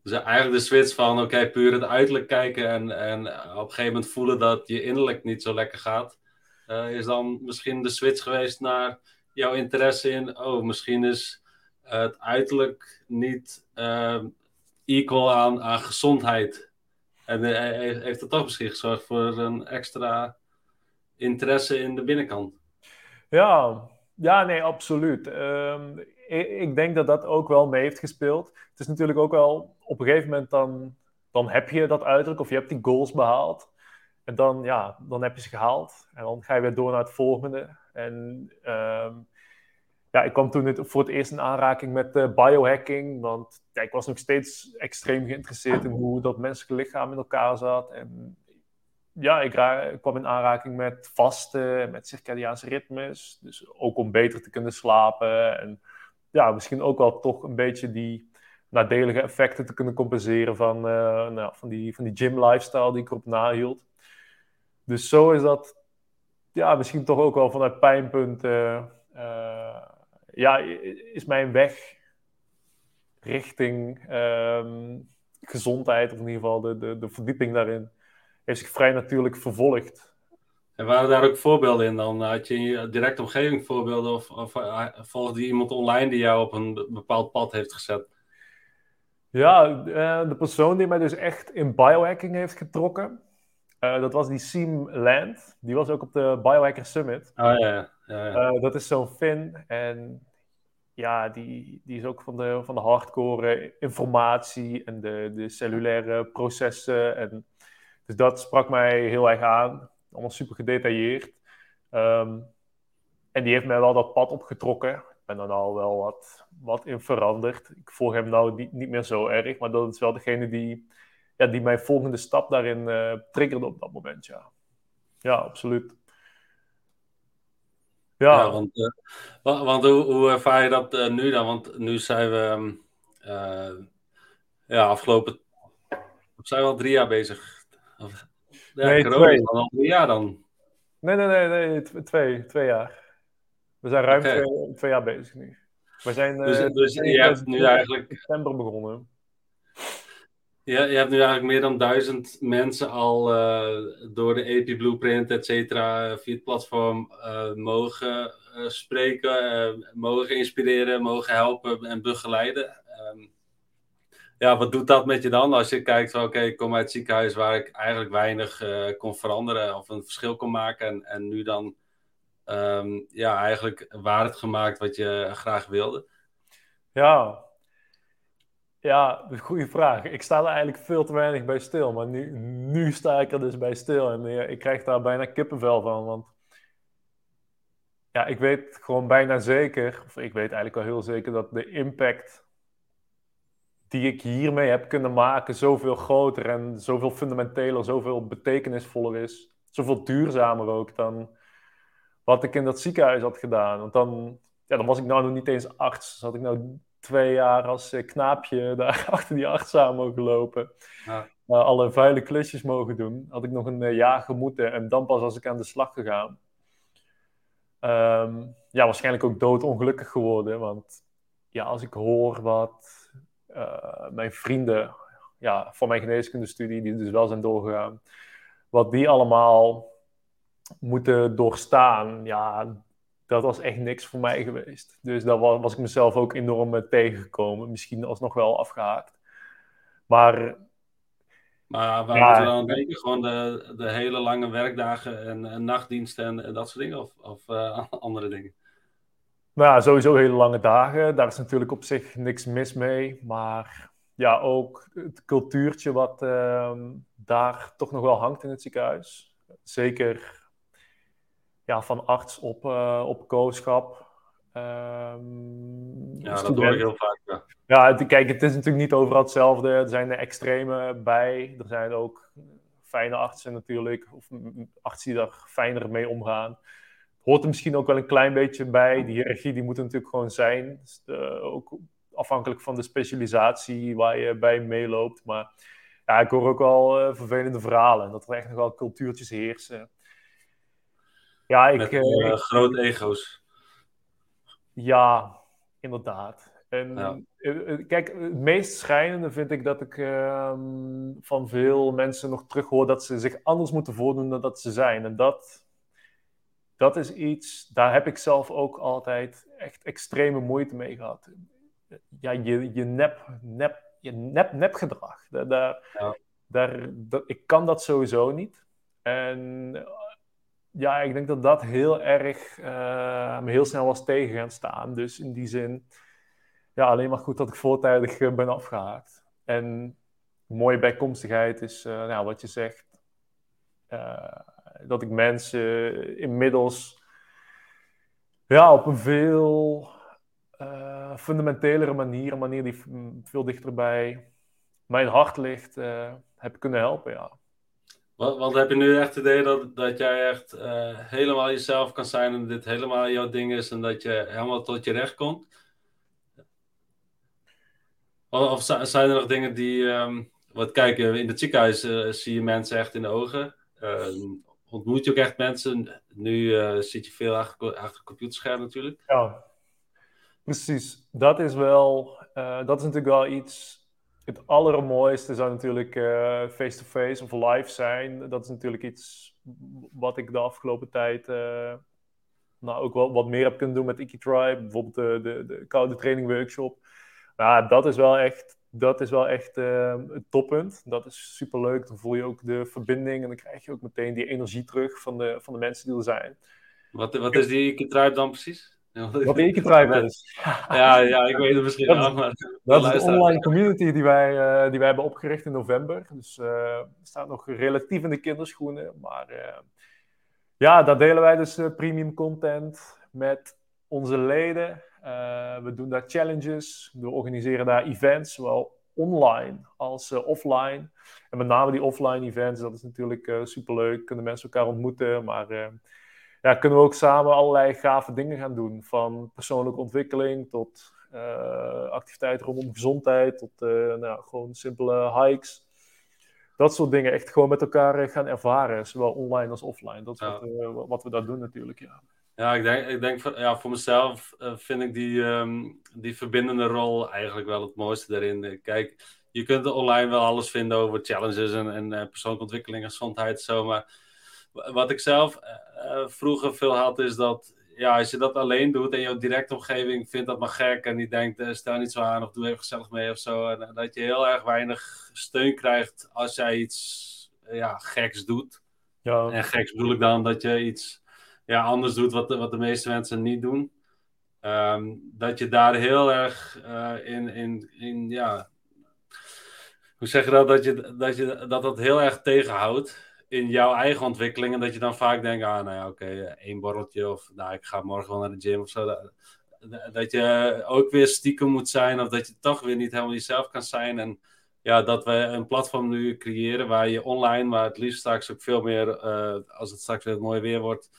Dus eigenlijk de switch van, oké, puur het uiterlijk kijken en, en op een gegeven moment voelen dat je innerlijk niet zo lekker gaat, uh, is dan misschien de switch geweest naar jouw interesse in, oh, misschien is het uiterlijk niet uh, equal aan, aan gezondheid. En uh, heeft het toch misschien gezorgd voor een extra interesse in de binnenkant? Ja, ja nee, absoluut. Um, ik denk dat dat ook wel mee heeft gespeeld. Het is natuurlijk ook wel op een gegeven moment dan, dan heb je dat uiterlijk of je hebt die goals behaald. En dan, ja, dan heb je ze gehaald. En dan ga je weer door naar het volgende. En ehm, ja, ik kwam toen voor het eerst in aanraking met uh, biohacking. Want ja, ik was nog steeds extreem geïnteresseerd in hoe dat menselijke lichaam in elkaar zat. En ja, ik, kwam in aanraking met vasten, met circadiaanse ritmes. Dus ook om beter te kunnen slapen. En ja, misschien ook wel toch een beetje die nadelige effecten te kunnen compenseren van, uh, nou, van, die, van die gym lifestyle die ik erop nahield. Dus zo is dat ja, misschien toch ook wel vanuit pijnpunten. Uh, ja, is mijn weg richting um, gezondheid, of in ieder geval de, de, de verdieping daarin, heeft zich vrij natuurlijk vervolgd. En waren daar ook voorbeelden in dan? Had je in je directe omgeving voorbeelden of, of uh, volgde iemand online die jou op een bepaald pad heeft gezet? Ja, uh, de persoon die mij dus echt in biohacking heeft getrokken, uh, dat was die Seam Land. Die was ook op de Biohacker Summit. Oh ja, ja. dat is zo'n Fin en ja, die, die is ook van de, van de hardcore informatie en de, de cellulaire processen. En, dus dat sprak mij heel erg aan allemaal super gedetailleerd. Ehm, en die heeft mij wel dat pad opgetrokken. Ik ben er nou wel wat, wat in veranderd. Ik volg hem nou niet, niet meer zo erg, maar dat is wel degene die, ja, die mijn volgende stap daarin uh, triggerde op dat moment. Ja, ja absoluut. Ja, ja want, uh, want hoe, hoe ervaar je dat uh, nu dan? Want nu zijn we uh, ja, afgelopen zijn we al drie jaar bezig. Ja, nee, corona twee. al een jaar dan. Nee, nee, nee, nee twee, twee jaar. We zijn ruim okay. twee, twee, jaar bezig nu. We zijn dus, dus je hebt nu eigenlijk... september begonnen. Ja, je hebt nu eigenlijk meer dan duizend mensen al uh, door de AP Blueprint, et cetera, via het platform uh, mogen spreken, mogen inspireren, mogen helpen en begeleiden. Um, ja, wat doet dat met je dan als je kijkt van oké, ik kom uit het ziekenhuis waar ik eigenlijk weinig kon veranderen of een verschil kon maken en, en nu dan um, ja, eigenlijk waar het gemaakt wat je graag wilde? Ja, ja, goede vraag. Ik sta er eigenlijk veel te weinig bij stil, maar nu, nu sta ik er dus bij stil en ja, ik krijg daar bijna kippenvel van, want ja, ik weet gewoon bijna zeker, of ik weet eigenlijk wel heel zeker dat de impact die ik hiermee heb kunnen maken zoveel groter en zoveel fundamenteler, zoveel betekenisvoller is. Zoveel duurzamer ook dan wat ik in dat ziekenhuis had gedaan. Want dan, ja, dan was ik nou nog niet eens arts. Dan had ik nou twee jaar als eh, knaapje daar achter die arts aan mogen lopen. Ja. alle vuile klusjes mogen doen. Had ik nog een uh, jaar gemoeten en dan pas was ik aan de slag gegaan. Um, ja, waarschijnlijk ook doodongelukkig geworden. Want ja, als ik hoor wat uh, mijn vrienden ja, van mijn geneeskundestudie, die dus wel zijn doorgegaan, wat die allemaal moeten doorstaan, ja, dat was echt niks voor mij geweest. Dus daar was, was ik mezelf ook enorm tegengekomen. Misschien alsnog wel afgehaakt. Maar maar waar ja, we dan denken? Gewoon de, de hele lange werkdagen en, en nachtdiensten en, dat soort dingen? Of, of uh, andere dingen? Nou ja, sowieso hele lange dagen. Daar is natuurlijk op zich niks mis mee. Maar ja, ook het cultuurtje wat uh, daar toch nog wel hangt in het ziekenhuis. Zeker ja, van arts op, uh, op kooschap. Um, ja, dat hoor ik heel vaak. Ja. ja, kijk, het is natuurlijk niet overal hetzelfde. Er zijn de extreme bij. Er zijn ook fijne artsen natuurlijk, of artsen die daar fijner mee omgaan. Hoort er misschien ook wel een klein beetje bij. Die hiërarchie die moet natuurlijk gewoon zijn. Dus, ook afhankelijk van de specialisatie waar je bij meeloopt. Maar ja, ik hoor ook wel vervelende verhalen. Dat er echt nog wel cultuurtjes heersen. Ja, ik, Met uh, grote ego's. Ja, inderdaad. En eh, eh, kijk, het meest schrijnende vind ik dat ik ehm, van veel mensen nog terug hoor dat ze zich anders moeten voordoen dan dat ze zijn. En dat, dat is iets, daar heb ik zelf ook altijd echt extreme moeite mee gehad. Ja, je, je nep, nep, je nep, nep gedrag. Daar, daar, daar, ik kan dat sowieso niet. En ja, ik denk dat dat heel erg me heel snel was tegen gaan staan. Dus in die zin, ja, alleen maar goed dat ik voortijdig uh, ben afgehaakt. En mooie bijkomstigheid is, uh, nou, wat je zegt, dat ik mensen inmiddels ja, op een veel fundamentelere manier, een manier die veel dichter bij mijn hart ligt, heb kunnen helpen, ja. Want, want, heb je nu echt het idee dat, dat jij echt uh, helemaal jezelf kan zijn en dit helemaal jouw ding is en dat je helemaal tot je recht komt? Of, of zijn er nog dingen die. Um, wat kijk, in het ziekenhuis uh, zie je mensen echt in de ogen. Uh, ontmoet je ook echt mensen. Nu zit je veel achter, achter computerscherm natuurlijk. Ja, precies. Dat is wel. dat is natuurlijk wel iets het allermooiste zou natuurlijk eh, face-to-face of live zijn. Dat is natuurlijk iets wat ik de afgelopen tijd uh, nou, ook wel wat meer heb kunnen doen met Ikitribe. Bijvoorbeeld de, de, de koude training workshop. Nou, dat is wel echt, dat is wel echt uh, het toppunt. Dat is super leuk. Dan voel je ook de verbinding en dan krijg je ook meteen die energie terug van de, van de mensen die er zijn. Wat, wat is die Ikitribe dan precies? Wat Ekentribe is. Ja, ja, ik weet het misschien dat, wel. Maar dat is de online community die wij, uh, die wij hebben opgericht in november. Dus uh, staat nog relatief in de kinderschoenen. Maar uh, ja, daar delen wij dus premium content met onze leden. we doen daar challenges. We organiseren daar events, zowel online als offline. En met name die offline events, dat is natuurlijk superleuk. Kunnen mensen elkaar ontmoeten, maar ja, kunnen we ook samen allerlei gave dingen gaan doen. Van persoonlijke ontwikkeling tot uh, activiteiten rondom gezondheid, tot uh, nou, gewoon simpele hikes. Dat soort dingen echt gewoon met elkaar eh, gaan ervaren, zowel online als offline. Dat is wat, wat, we daar doen natuurlijk, ja. Ja, ik denk, ik denk voor, ja, voor mezelf vind ik die, um, die verbindende rol eigenlijk wel het mooiste daarin. Kijk, je kunt online wel alles vinden over challenges en, en persoonlijke ontwikkeling en gezondheid, zo, maar wat ik zelf uh, vroeger veel had, is dat ja, als je dat alleen doet en je directe omgeving vindt dat maar gek en die denkt, uh, stel niet zo aan of doe even gezellig mee of zo. En dat je heel erg weinig steun krijgt als jij iets ja, geks doet. Ja. En geks bedoel ik dan dat je iets ja, anders doet wat de, wat de meeste mensen niet doen. Um, dat je daar heel erg in, in, in, ja, hoe zeg je dat, dat je dat, je, dat, dat heel erg tegenhoudt in jouw eigen ontwikkeling. En dat je dan vaak denkt, ah, nou ja, oké, één borreltje of nou, ik ga morgen wel naar de gym of zo. Dat, dat je ook weer stiekem moet zijn of dat je toch weer niet helemaal jezelf kan zijn. En ja, dat we een platform nu creëren waar je online, maar het liefst straks ook veel meer, uh, als het straks weer het mooie weer wordt,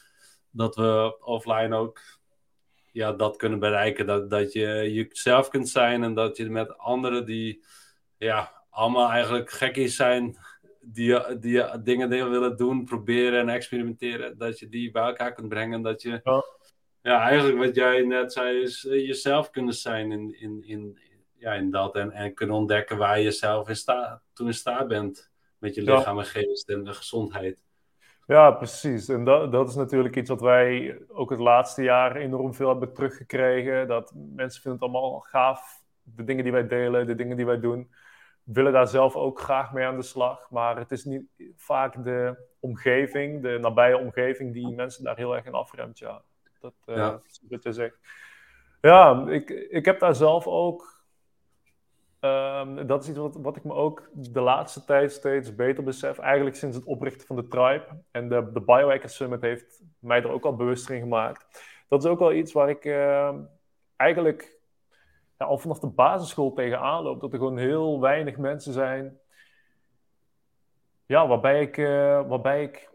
dat we offline ook ja, dat kunnen bereiken. Dat, dat je jezelf kunt zijn en dat je met anderen die ja, allemaal eigenlijk gekkies zijn, die, die dingen die je willen doen, proberen en experimenteren, dat je die bij elkaar kunt brengen. Dat je, ja, ja eigenlijk wat jij net zei, is eh, jezelf kunnen zijn in, in, in, ja, in dat. En, en kunnen ontdekken waar je zelf in staat, toen in staat bent met je lichaam en geest en de gezondheid. Ja, precies. En dat, dat is natuurlijk iets wat wij ook het laatste jaar enorm veel hebben teruggekregen. Dat mensen vinden het allemaal gaaf, de dingen die wij delen, de dingen die wij doen willen daar zelf ook graag mee aan de slag. Maar het is niet vaak de omgeving, de nabije omgeving, die mensen daar heel erg in afremt. Ja, dat uh, ja. is wat je zegt. Ja, ik, ik heb daar zelf ook. Um, dat is iets wat, wat ik me ook de laatste tijd steeds beter besef. Eigenlijk sinds het oprichten van de Tribe. En de, de Biohacker Summit heeft mij er ook al bewust in gemaakt. Dat is ook wel iets waar ik uh, eigenlijk ja, al vanaf de basisschool tegenaan loopt. Dat er gewoon heel weinig mensen zijn ja, waarbij ik, waarbij ik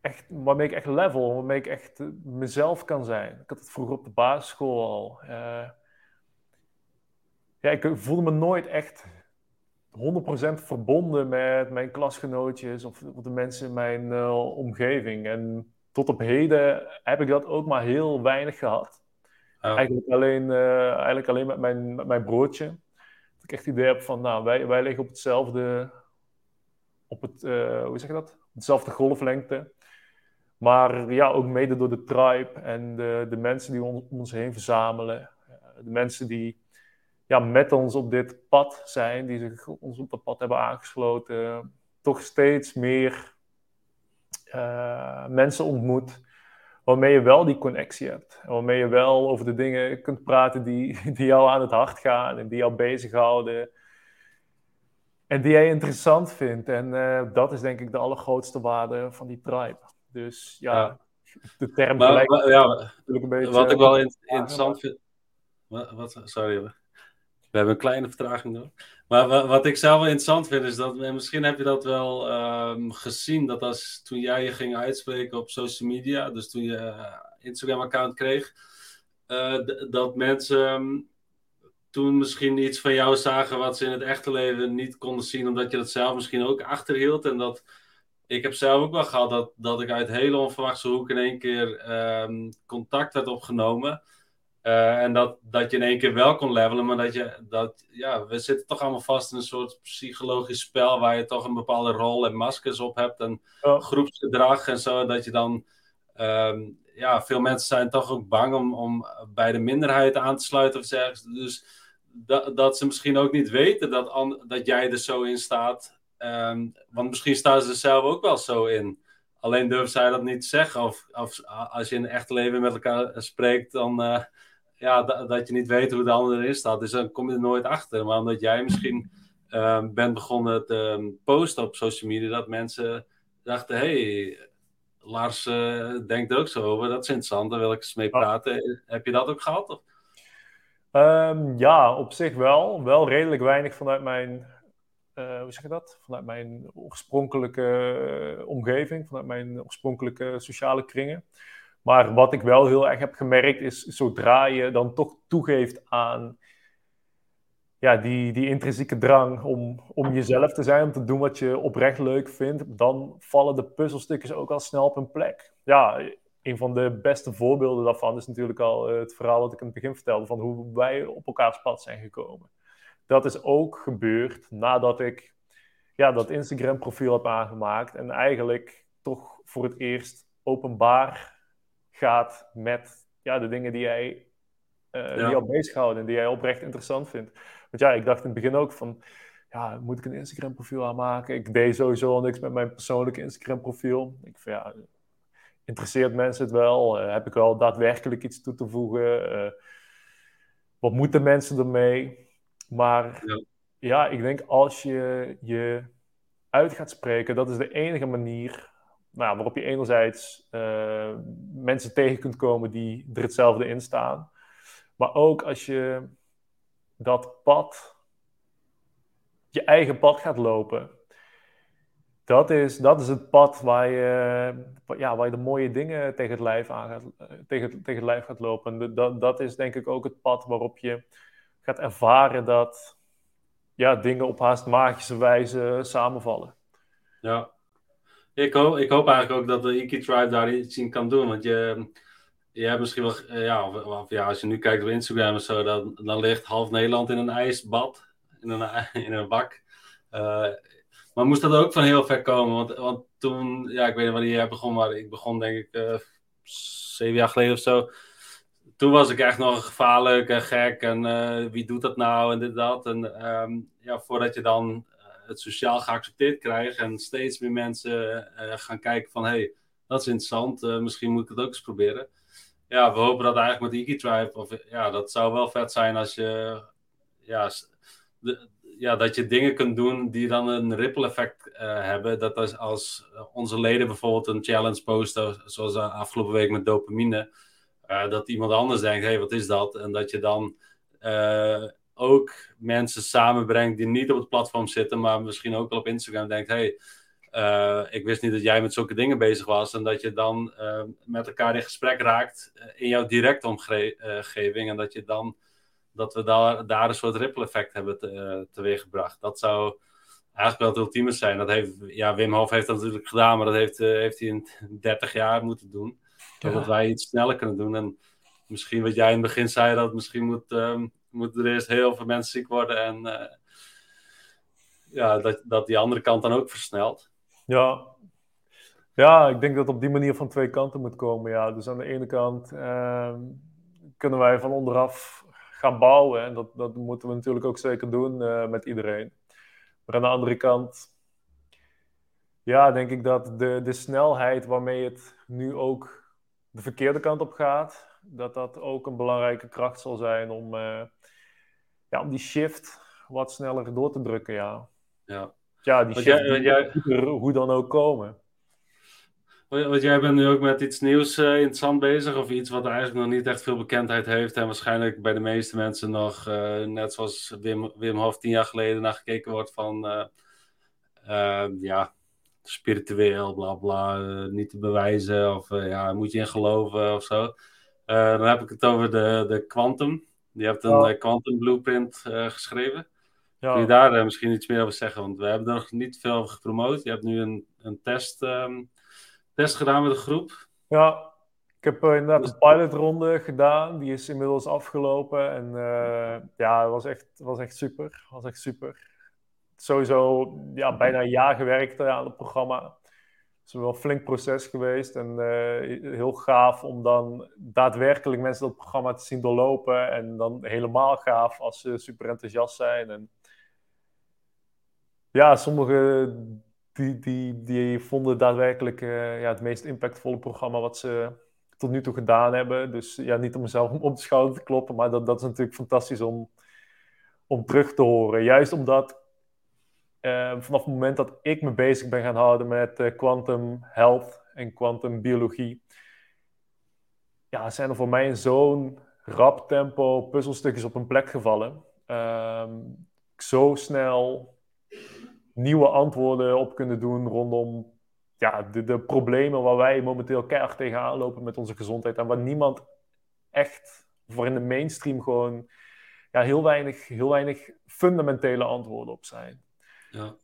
echt, waarmee ik echt level, waarmee ik echt mezelf kan zijn. Ik had het vroeger op de basisschool al. ja, ik voelde me nooit echt 100% verbonden met mijn klasgenootjes of, de mensen in mijn omgeving. En tot op heden heb ik dat ook maar heel weinig gehad. Eigenlijk, alleen, uh, eigenlijk alleen met mijn, met mijn broertje. Dat ik echt het idee heb van, nou, wij, wij liggen op hetzelfde, op het, uh, hoe zeg je dat? Hetzelfde golflengte. Maar ja, ook mede door de tribe en de, de mensen die om ons heen verzamelen. De mensen die ja, met ons op dit pad zijn, die zich ons op dat pad hebben aangesloten, toch steeds meer mensen ontmoet waarmee je wel die connectie hebt. En waarmee je wel over de dingen kunt praten die, die jou aan het hart gaan en die jou bezighouden. En die jij interessant vindt. En uh, dat is denk ik de allergrootste waarde van die tribe. Dus ja, ja. de term maar, maar, ja, natuurlijk een beetje... Wat ik wel interessant vind... Wat, wat, sorry, we hebben een kleine vertraging nog. Maar wat ik zelf wel interessant vind is dat, en misschien heb je dat wel um, gezien, dat als toen jij je ging uitspreken op social media, dus toen je uh, Instagram-account kreeg, uh, dat mensen um, toen misschien iets van jou zagen wat ze in het echte leven niet konden zien, omdat je dat zelf misschien ook achterhield. En dat ik heb zelf ook wel gehad dat, dat ik uit hele onverwachte hoek in één keer um, contact werd opgenomen. Uh, en dat, dat je in één keer wel kon levelen, maar dat je, dat, ja, we zitten toch allemaal vast in een soort psychologisch spel waar je toch een bepaalde rol en maskers op hebt en oh. groepsgedrag en zo, dat je dan, um, ja, veel mensen zijn toch ook bang om, om bij de minderheid aan te sluiten of zeggen, dus dat, dat ze misschien ook niet weten dat, an, dat jij er zo in staat, um, want misschien staan ze er zelf ook wel zo in. Alleen durven zij dat niet te zeggen. Of, of als je in het echte leven met elkaar spreekt, dan, uh, ja, dat je niet weet hoe de ander erin staat. Dus dan kom je er nooit achter. Maar omdat jij misschien uh, bent begonnen te ehm, posten op social media, dat mensen dachten: hey, Lars uh, denkt ook zo over. Dat is interessant, daar wil ik eens mee praten. Heb je dat ook gehad? Of? Um, ja, op zich wel. Wel redelijk weinig vanuit mijn, uh, hoe zeg je dat? Vanuit mijn oorspronkelijke omgeving, vanuit mijn oorspronkelijke sociale kringen. Maar wat ik wel heel erg heb gemerkt is, zodra je dan toch toegeeft aan ja, die, die intrinsieke drang om, om jezelf te zijn, om te doen wat je oprecht leuk vindt, dan vallen de puzzelstukjes ook al snel op hun plek. Ja, een van de beste voorbeelden daarvan is natuurlijk al eh, het verhaal wat ik in het begin vertelde, van hoe wij op elkaars pad zijn gekomen. Dat is ook gebeurd nadat ik ja, dat Instagram profiel heb aangemaakt en eigenlijk toch voor het eerst openbaar gaat met ja, de dingen die jij, uh, die jou bezighouden en die jij oprecht interessant vindt. Want ja, ik dacht in het begin ook van, ja, moet ik een Instagram profiel aanmaken? Ik deed sowieso al niks met mijn persoonlijke Instagram profiel. Ik vind, ja, interesseert mensen het wel? Uh, heb ik wel daadwerkelijk iets toe te voegen? Uh, wat moeten mensen ermee? Maar ja. ja, ik denk als je je uit gaat spreken, dat is de enige manier nou, waarop je enerzijds uh, mensen tegen kunt komen die er hetzelfde in staan. Maar ook als je dat pad, je eigen pad gaat lopen. Dat is, dat is het pad waar je, ja, waar je de mooie dingen tegen het lijf, aan gaat, tegen, tegen het lijf gaat lopen. Dat, dat is denk ik ook het pad waarop je gaat ervaren dat ja, dingen op haast magische wijze samenvallen. Ja, ik hoop, ik hoop eigenlijk ook dat de Iki Tribe daar iets in kan doen. Want je, je hebt misschien wel, eh, ja, of, ja, als je nu kijkt op Instagram of zo, dan, dan ligt half Nederland in een ijsbad, in een, in een bak. Uh, maar moest dat ook van heel ver komen? Want, want toen, ja, ik weet niet wanneer jij begon, maar ik begon denk ik uh, zeven jaar geleden of zo. Toen was ik echt nog gevaarlijk en gek en wie doet dat nou en dit dat. En um, ja, voordat je dan het sociaal geaccepteerd krijgen en steeds meer mensen uh, gaan kijken van hey, dat is interessant, uh, misschien moet ik het ook eens proberen. Ja, we hopen dat eigenlijk met Tribe, of ja, dat zou wel vet zijn als je, ja, ja, dat je dingen kunt doen die dan een ripple effect uh, hebben. Dat als, onze leden bijvoorbeeld een challenge posten, zoals afgelopen week met dopamine, dat iemand anders denkt, hey, wat is dat? En dat je dan ook mensen samenbrengt die niet op het platform zitten, maar misschien ook wel op Instagram denkt: hey, ik wist niet dat jij met zulke dingen bezig was en dat je dan met elkaar in gesprek raakt in jouw directe omgeving en dat je dan dat we daar, daar een soort ripple effect hebben te, teweeggebracht. Dat zou eigenlijk wel het ultieme zijn. Dat heeft, ja, Wim Hof heeft dat natuurlijk gedaan, maar dat heeft, heeft hij in 30 jaar moeten doen. Zodat wij iets sneller kunnen doen. En misschien wat jij in het begin zei, dat misschien moet, um, moeten er eerst heel veel mensen ziek worden en uh, ja, dat, dat die andere kant dan ook versnelt. Ja. ja, ik denk dat het op die manier van twee kanten moet komen. Ja. Dus aan de ene kant uh, kunnen wij van onderaf gaan bouwen en dat, dat moeten we natuurlijk ook zeker doen uh, met iedereen. Maar aan de andere kant ja, denk ik dat de, de snelheid waarmee het nu ook de verkeerde kant op gaat, dat dat ook een belangrijke kracht zal zijn om, uh, ja, om die shift wat sneller door te drukken. Ja, ja. ja die shift jij, jij... hoe dan ook komen. Want jij bent nu ook met iets nieuws uh, interessant bezig, of iets wat eigenlijk nog niet echt veel bekendheid heeft en waarschijnlijk bij de meeste mensen nog, uh, net zoals Wim, Wim Hof tien jaar geleden, naar gekeken wordt van, uh, ja, spiritueel, bla bla, niet te bewijzen of ja, moet je in geloven of zo. Dan heb ik het over de, de Je hebt een oh. Quantum Blueprint geschreven. Ja. Kun je daar misschien iets meer over zeggen? Want we hebben er nog niet veel over gepromoot. Je hebt nu een, een test, um, test gedaan met de groep. Ja, ik heb inderdaad dus- een pilotronde gedaan. Die is inmiddels afgelopen. En ja, het was echt, was echt super. Was echt super sowieso ja, bijna een jaar gewerkt aan het programma. Is wel een flink proces geweest en uh, heel gaaf om dan daadwerkelijk mensen dat programma te zien doorlopen. En dan helemaal gaaf als ze super enthousiast zijn. En ja, sommigen die, die, die vonden daadwerkelijk uh, ja, het meest impactvolle programma wat ze tot nu toe gedaan hebben. Dus ja, niet om mezelf op de schouder te kloppen, maar dat, dat is natuurlijk fantastisch om, om terug te horen. Juist omdat vanaf het moment dat ik me bezig ben gaan houden met uh, quantum health en quantum biologie, ja, zijn er voor mij zo'n rap tempo puzzelstukjes op een plek gevallen. Uh, zo snel nieuwe antwoorden op kunnen doen rondom ja, de, de problemen waar wij momenteel keihard tegenaan lopen met onze gezondheid. En waar niemand echt, voor in de mainstream gewoon ja, heel, weinig, heel weinig fundamentele antwoorden op zijn. Ja.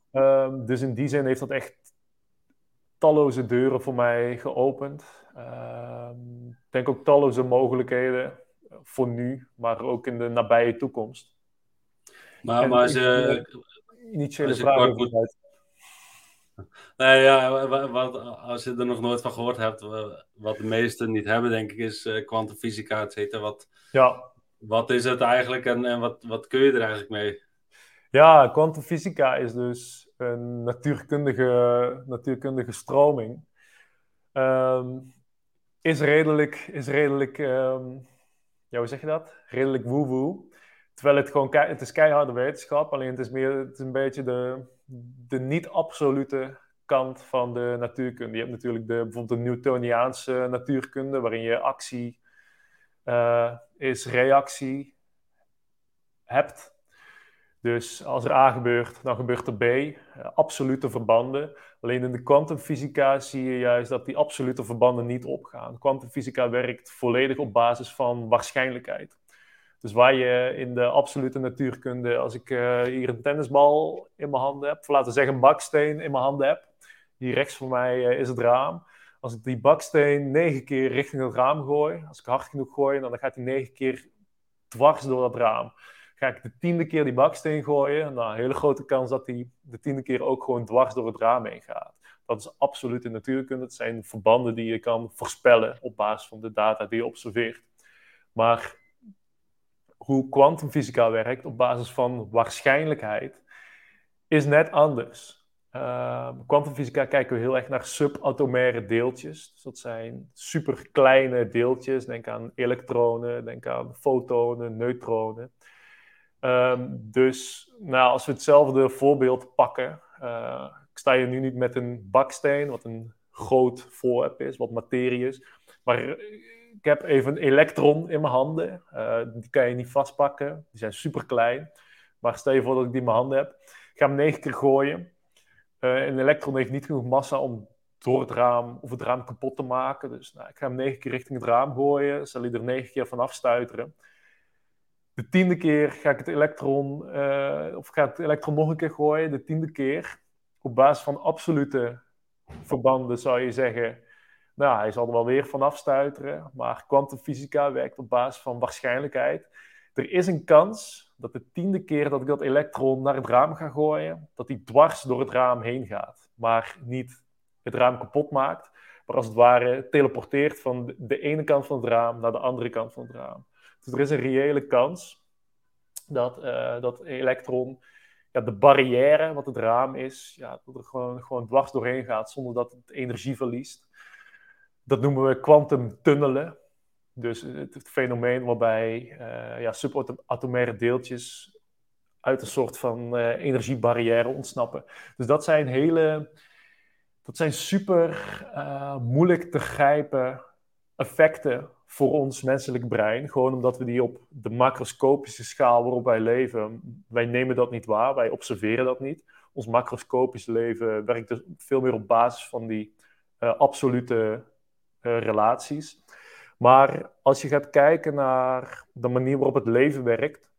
Um, dus in die zin heeft dat echt talloze deuren voor mij geopend. Um, ik denk ook talloze mogelijkheden voor nu, maar ook in de nabije toekomst. Maar, maar als je... Initiële vragen moet... Nee, ja, wat, als je er nog nooit van gehoord hebt, wat de meesten niet hebben, denk ik, is uh, kwantumfysica, et cetera. Wat, ja. wat is het eigenlijk en, en wat, wat kun je er eigenlijk mee? Ja, kwantumfysica is dus een natuurkundige, natuurkundige stroming. Um, is redelijk, is redelijk um, ja, hoe zeg je dat? Redelijk woe-woe. Terwijl het gewoon het is keiharde wetenschap, alleen het is, meer, het is een beetje de, de niet-absolute kant van de natuurkunde. Je hebt natuurlijk de, bijvoorbeeld de Newtoniaanse natuurkunde, waarin je actie uh, is reactie hebt. Dus als er A gebeurt, dan gebeurt er B. Uh, absolute verbanden. Alleen in de kwantumfysica zie je juist dat die absolute verbanden niet opgaan. Kwantumfysica werkt volledig op basis van waarschijnlijkheid. Dus waar je in de absolute natuurkunde, als ik uh, hier een tennisbal in mijn handen heb, of laten we zeggen een baksteen in mijn handen heb, hier rechts voor mij uh, is het raam. Als ik die baksteen negen keer richting het raam gooi, als ik hard genoeg gooi, dan gaat hij negen keer dwars door dat raam. Ga ik de tiende keer die baksteen gooien, nou, een hele grote kans dat hij de tiende keer ook gewoon dwars door het raam heen gaat. Dat is absoluut in natuurkunde. Het zijn verbanden die je kan voorspellen op basis van de data die je observeert. Maar hoe kwantumfysica werkt op basis van waarschijnlijkheid is net anders. Ehm, kwantumfysica uh, kijken we heel erg naar subatomaire deeltjes. Dus dat zijn superkleine deeltjes. Denk aan elektronen, denk aan fotonen, neutronen. Um, dus nou, als we hetzelfde voorbeeld pakken. Uh, ik sta hier nu niet met een baksteen, wat een groot voorwerp is, wat materie is. Maar ik heb even een elektron in mijn handen. Uh, die kan je niet vastpakken. Die zijn super klein. Maar stel je voor dat ik die in mijn handen heb. Ik ga hem negen keer gooien. een elektron heeft niet genoeg massa om door het raam of het raam kapot te maken. Dus nou, ik ga hem negen keer richting het raam gooien, zal hij er negen keer vanaf stuiteren. De tiende keer ga ik het elektron, uh, of ga het elektron nog een keer gooien. De tiende keer, op basis van absolute verbanden zou je zeggen, nou, hij zal er wel weer vanaf stuiteren. Maar kwantumfysica werkt op basis van waarschijnlijkheid. Er is een kans dat de tiende keer dat ik dat elektron naar het raam ga gooien, dat hij dwars door het raam heen gaat. Maar niet het raam kapot maakt, maar als het ware teleporteert van de ene kant van het raam naar de andere kant van het raam. Dus er is een reële kans dat uh, dat elektron ja, de barrière wat het raam is, ja, dat er gewoon, gewoon dwars doorheen gaat zonder dat het energie verliest. Dat noemen we kwantumtunnelen. Dus het, fenomeen waarbij uh, ja, subatomaire deeltjes uit een soort van uh, energiebarrière ontsnappen. Dus dat zijn hele, dat zijn super moeilijk te grijpen effecten voor ons menselijk brein. Gewoon omdat we die op de macroscopische schaal waarop wij leven, wij nemen dat niet waar, wij observeren dat niet. Ons macroscopische leven werkt dus veel meer op basis van die uh, absolute uh, relaties. Maar als je gaat kijken naar de manier waarop het leven werkt,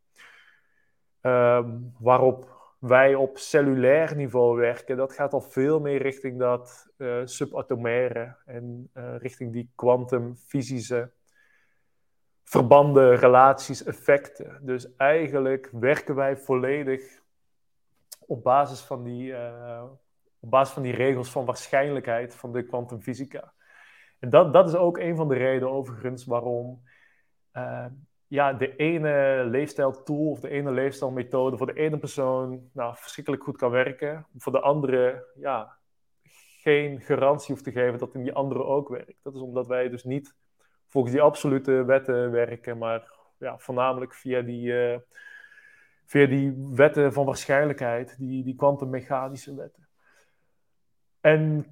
uh, waarop wij op cellulair niveau werken, dat gaat al veel meer richting dat uh, subatomaire en richting die kwantumfysische verbanden, relaties, effecten. Dus eigenlijk werken wij volledig op basis van die, uh, op basis van die regels van waarschijnlijkheid van de kwantumfysica. En dat, dat is ook een van de redenen overigens waarom ja, de ene leefstijltool of de ene leefstijlmethode voor de ene persoon nou, verschrikkelijk goed kan werken. Voor de andere ja, geen garantie hoeft te geven dat in die andere ook werkt. Dat is omdat wij dus niet volgens die absolute wetten werken, maar ja, voornamelijk via die, uh, via die wetten van waarschijnlijkheid, die, die kwantummechanische wetten. En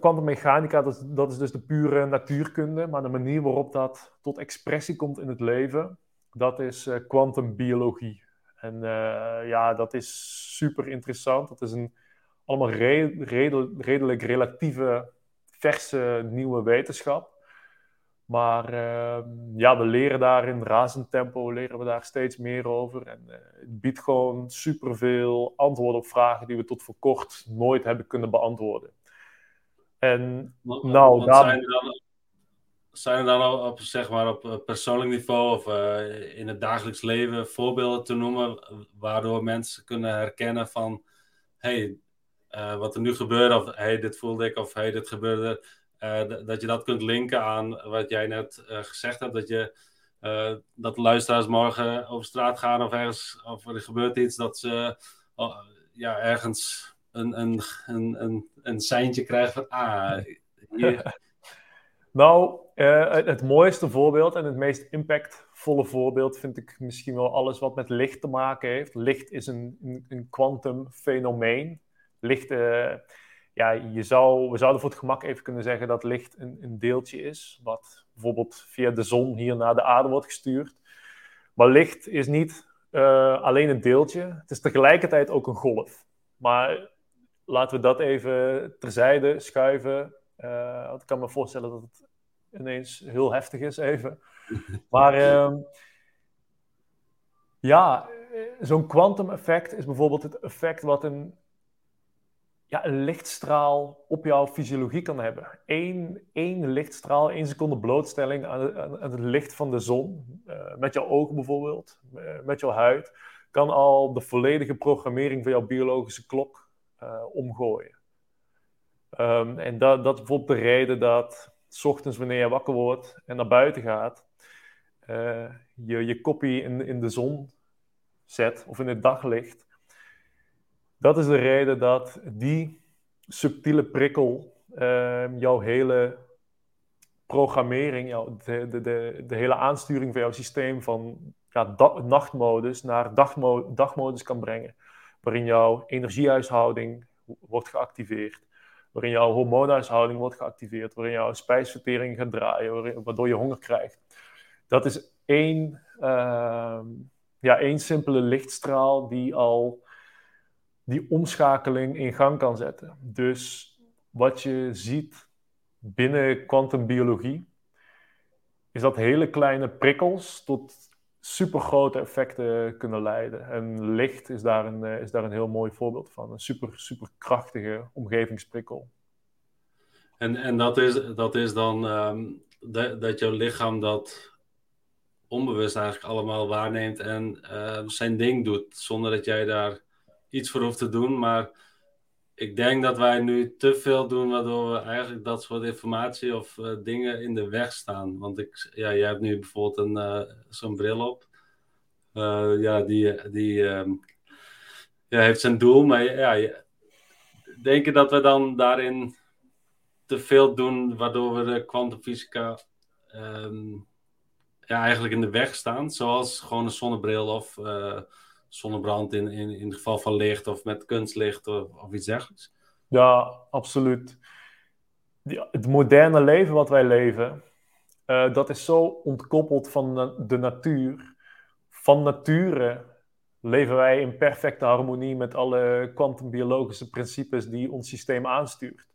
kwantummechanica, dat, dat is dus de pure natuurkunde, maar de manier waarop dat tot expressie komt in het leven, dat is kwantumbiologie. en uh, ja, dat is super interessant. Dat is een allemaal redelijk relatieve, verse nieuwe wetenschap. Maar uh, ja, we leren daar in razend tempo, leren we daar steeds meer over. En uh, het biedt gewoon superveel antwoorden op vragen die we tot voor kort nooit hebben kunnen beantwoorden. En nou, daar... zijn, er dan, zijn er dan op, zeg maar, op eh, persoonlijk niveau of uh, in het dagelijks leven voorbeelden te noemen waardoor mensen kunnen herkennen van hey, wat er nu gebeurt, of hey, dit voelde ik, of hey, dit gebeurde uh, dat je dat kunt linken aan wat jij net uh, gezegd hebt. Dat, je, uh, dat de luisteraars morgen over straat gaan of ergens of er gebeurt iets dat ze ja, ergens een, een, een, een, een seintje krijgen van ah. Nou, het, mooiste voorbeeld en het meest impactvolle voorbeeld vind ik misschien wel alles wat met licht te maken heeft. Licht is een kwantumfenomeen. Licht ja, je zou, we zouden voor het gemak even kunnen zeggen dat licht een, een deeltje is, wat bijvoorbeeld via de zon hier naar de aarde wordt gestuurd. Maar licht is niet uh, alleen een deeltje, het is tegelijkertijd ook een golf. Maar laten we dat even terzijde schuiven. Uh, ik kan me voorstellen dat het ineens heel heftig is even. Maar uh, ja, zo'n quantum effect is bijvoorbeeld het effect wat een ja, een lichtstraal op jouw fysiologie kan hebben. Eén, één lichtstraal, één seconde blootstelling aan, het licht van de zon, uh, met jouw ogen bijvoorbeeld, uh, met jouw huid, kan al de volledige programmering van jouw biologische klok uh, omgooien. Um, en dat, dat is bijvoorbeeld de reden dat s ochtends wanneer je wakker wordt en naar buiten gaat, je je kopie in, in de zon zet of in het daglicht dat is de reden dat die subtiele prikkel uh, jouw hele programmering, jouw, de, de, de, hele aansturing van jouw systeem van ja, nachtmodus naar dagmo dagmodus kan brengen. Waarin jouw energiehuishouding wordt geactiveerd. Waarin jouw hormoonhuishouding wordt geactiveerd. Waarin jouw spijsvertering gaat draaien. Waardoor je honger krijgt. Dat is één, uh, ja, één simpele lichtstraal die al die omschakeling in gang kan zetten. Dus wat je ziet binnen kwantumbiologie, is dat hele kleine prikkels tot supergrote effecten kunnen leiden. En licht is daar een, is daar een heel mooi voorbeeld van. Een super, super krachtige omgevingsprikkel. En, en dat, is, dat is dan ehm, dat, jouw lichaam dat onbewust eigenlijk allemaal waarneemt en uh, zijn ding doet, zonder dat jij daar iets voor hoeft te doen. Maar ik denk dat wij nu te veel doen, waardoor we eigenlijk dat soort informatie of uh, dingen in de weg staan. Want ik, ja, jij hebt nu bijvoorbeeld een, uh, zo'n bril op. ja, die, die ja, heeft zijn doel, maar ja, denk je dat we dan daarin te veel doen, waardoor we de kwantumfysica um, ja, eigenlijk in de weg staan. Zoals gewoon een zonnebril of zonnebrand in, in, in het geval van licht of met kunstlicht of, iets dergelijks. Ja, absoluut. het moderne leven wat wij leven, uh, dat is zo ontkoppeld van de natuur. Van nature leven wij in perfecte harmonie met alle kwantumbiologische principes die ons systeem aanstuurt.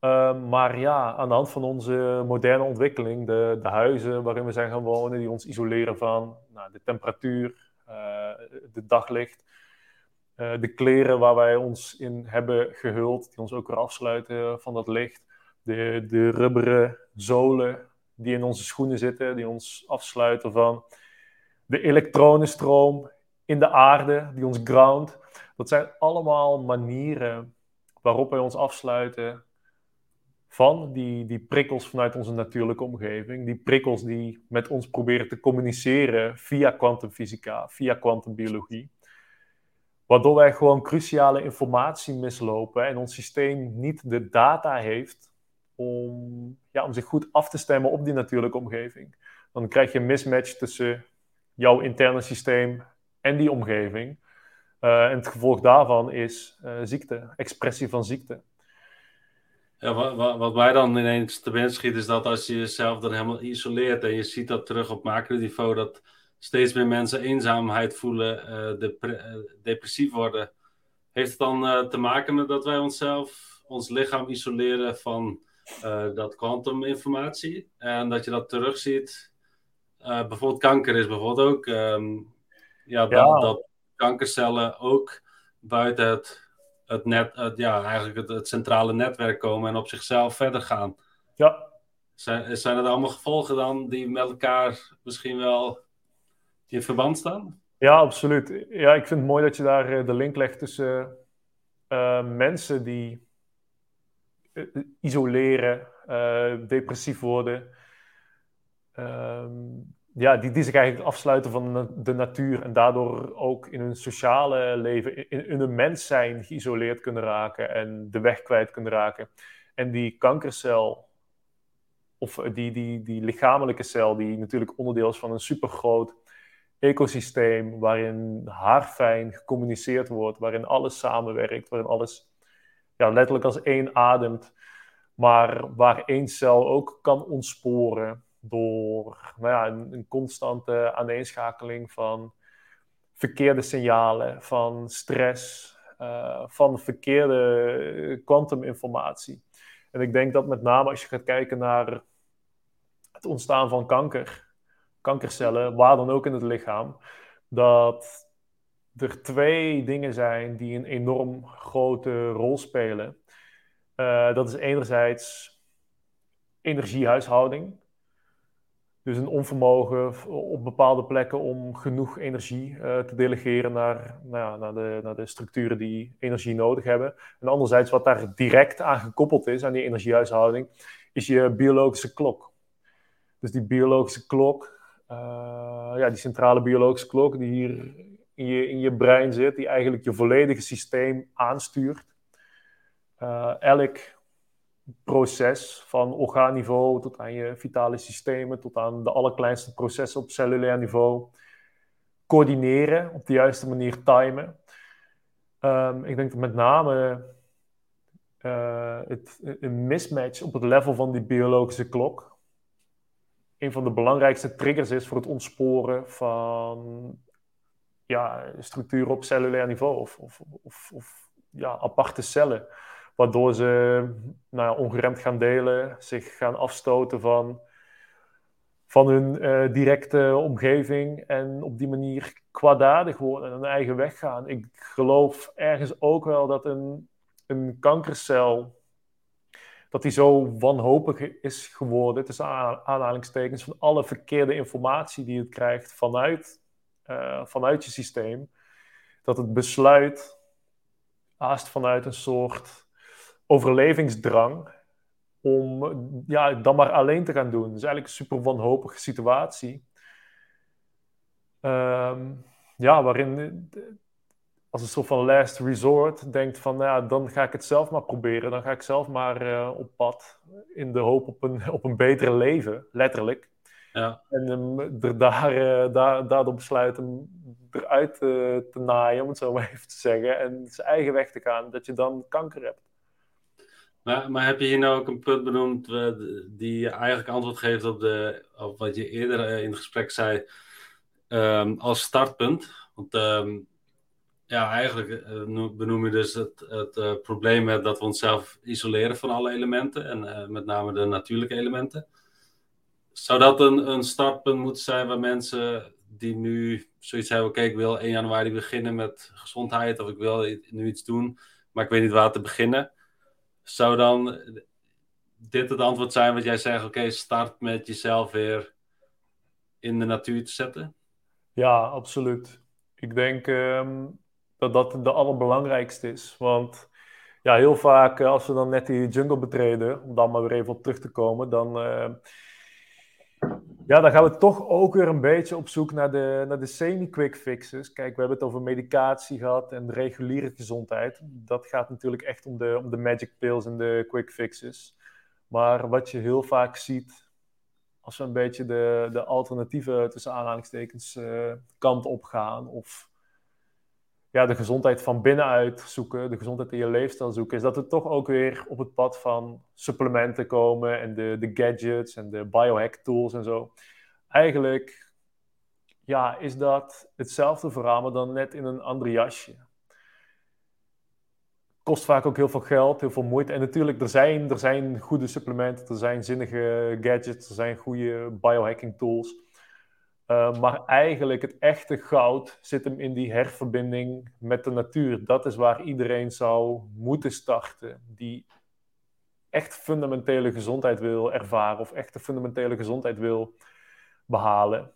Ehm, maar ja, aan de hand van onze moderne ontwikkeling, de, de, huizen waarin we zijn gaan wonen, die ons isoleren van nou, de temperatuur, de daglicht, uh, de kleren waar wij ons in hebben gehuld, die ons ook weer afsluiten van dat licht, de, de rubberen zolen die in onze schoenen zitten, die ons afsluiten van de elektronenstroom in de aarde, die ons ground. Dat zijn allemaal manieren waarop wij ons afsluiten van die, die prikkels vanuit onze natuurlijke omgeving. Die prikkels die met ons proberen te communiceren via kwantumfysica, via kwantumbiologie. Waardoor wij gewoon cruciale informatie mislopen en ons systeem niet de data heeft om, ja, om zich goed af te stemmen op die natuurlijke omgeving. Dan krijg je een mismatch tussen jouw interne systeem en die omgeving. Uh, en het gevolg daarvan is uh, ziekte, expressie van ziekte. Ja, wat, wat, mij dan ineens te binnen schiet, is dat als je jezelf dan helemaal isoleert en je ziet dat terug op macroniveau, dat steeds meer mensen eenzaamheid voelen, uh, depressief worden. Heeft het dan uh, te maken met dat wij onszelf, ons lichaam isoleren van dat kwantuminformatie? En dat je dat terugziet. bijvoorbeeld kanker is bijvoorbeeld ook, um, ja, dat, ja. dat kankercellen ook buiten het het net, het, ja, eigenlijk het, centrale netwerk komen en op zichzelf verder gaan. Ja. Zijn, zijn er allemaal gevolgen dan die met elkaar misschien wel in verband staan? Ja, absoluut. Ja, ik vind het mooi dat je daar eh, de link legt tussen uh, mensen die uh, isoleren, uh, depressief worden, ehm, ja, die, die zich eigenlijk afsluiten van de natuur en daardoor ook in hun sociale leven, in, hun mens zijn geïsoleerd kunnen raken en de weg kwijt kunnen raken. En die kankercel, of die, die, die lichamelijke cel, die natuurlijk onderdeel is van een supergroot ecosysteem waarin haarfijn gecommuniceerd wordt, waarin alles samenwerkt, waarin alles ja, letterlijk als één ademt, maar waar één cel ook kan ontsporen door nou ja, een, constante aaneenschakeling van verkeerde signalen, van stress, uh, van verkeerde kwantuminformatie. En ik denk dat met name als je gaat kijken naar het ontstaan van kanker, kankercellen, waar dan ook in het lichaam, dat er twee dingen zijn die een enorm grote rol spelen. Uh, dat is enerzijds energiehuishouding. Dus een onvermogen op bepaalde plekken om genoeg energie uh, te delegeren naar, nou ja, naar, de, naar de structuren die energie nodig hebben. En anderzijds, wat daar direct aan gekoppeld is, aan die energiehuishouding, is je biologische klok. Dus die biologische klok, uh, ja, die centrale biologische klok die hier in je, in je brein zit, die eigenlijk je volledige systeem aanstuurt. Uh, elk proces van orgaanniveau tot aan je vitale systemen, tot aan de allerkleinste processen op cellulair niveau. Coördineren, op de juiste manier timen. Um, ik denk dat met name uh, het, een mismatch op het level van die biologische klok een van de belangrijkste triggers is voor het ontsporen van ja, structuren op cellulair niveau of, of, of, of ja, aparte cellen. Waardoor ze nou ongeremd gaan delen, zich gaan afstoten van, van hun uh, directe omgeving en op die manier kwaadaardig worden en hun eigen weg gaan. Ik geloof ergens ook wel dat een, een kankercel dat die zo wanhopig is geworden, tussen aanhalingstekens, van alle verkeerde informatie die het krijgt vanuit, uh, vanuit je systeem, dat het besluit, haast vanuit een soort overlevingsdrang, om ja, dan maar alleen te gaan doen. Is eigenlijk een super wanhopige situatie. Um, ja, waarin als een soort van last resort denkt van, nou ja, dan ga ik het zelf maar proberen. Dan ga ik zelf maar uh, op pad in de hoop op een, op een betere leven, letterlijk. Ja. En um, er daar, uh, daar, daardoor besluiten eruit uh, te naaien, om het zo maar even te zeggen. En zijn eigen weg te gaan, dat je dan kanker hebt. Maar, maar heb je hier nou ook een punt benoemd die eigenlijk antwoord geeft op, de, op wat je eerder in het gesprek zei um, als startpunt? Want um, ja, eigenlijk uh, benoem je dus het, het probleem met dat we onszelf isoleren van alle elementen en met name de natuurlijke elementen. Zou dat een, een startpunt moeten zijn waar mensen die nu zoiets hebben, oké, ik wil 1 januari beginnen met gezondheid of ik wil nu iets doen, maar ik weet niet waar te beginnen. Zou dan dit het antwoord zijn wat jij zegt, oké, start met jezelf weer in de natuur te zetten? Ja, absoluut. Ik denk um dat dat de allerbelangrijkste is. Want ja, heel vaak eh, als we dan net die jungle betreden, om dan maar weer even op terug te komen, dan, uh, ja, dan gaan we toch ook weer een beetje op zoek naar de, naar de semi-quick fixes. Kijk, we hebben het over medicatie gehad en reguliere gezondheid. Dat gaat natuurlijk echt om de, om de magic pills en de quick fixes. Maar wat je heel vaak ziet, als we een beetje de, de alternatieve, tussen aanhalingstekens, uh, kant op gaan, of ja, de gezondheid van binnenuit zoeken, de gezondheid in je leefstijl zoeken, is dat we toch ook weer op het pad van supplementen komen en de, de gadgets en de biohack tools en zo. Eigenlijk ja, is dat hetzelfde verhaal, maar dan net in een ander jasje. Kost vaak ook heel veel geld, heel veel moeite. En natuurlijk, er zijn, er zijn goede supplementen, er zijn zinnige gadgets, er zijn goede biohacking tools. Uh, maar eigenlijk het echte goud zit hem in die herverbinding met de natuur. Dat is waar iedereen zou moeten starten. Die echt fundamentele gezondheid wil ervaren of echte fundamentele gezondheid wil behalen.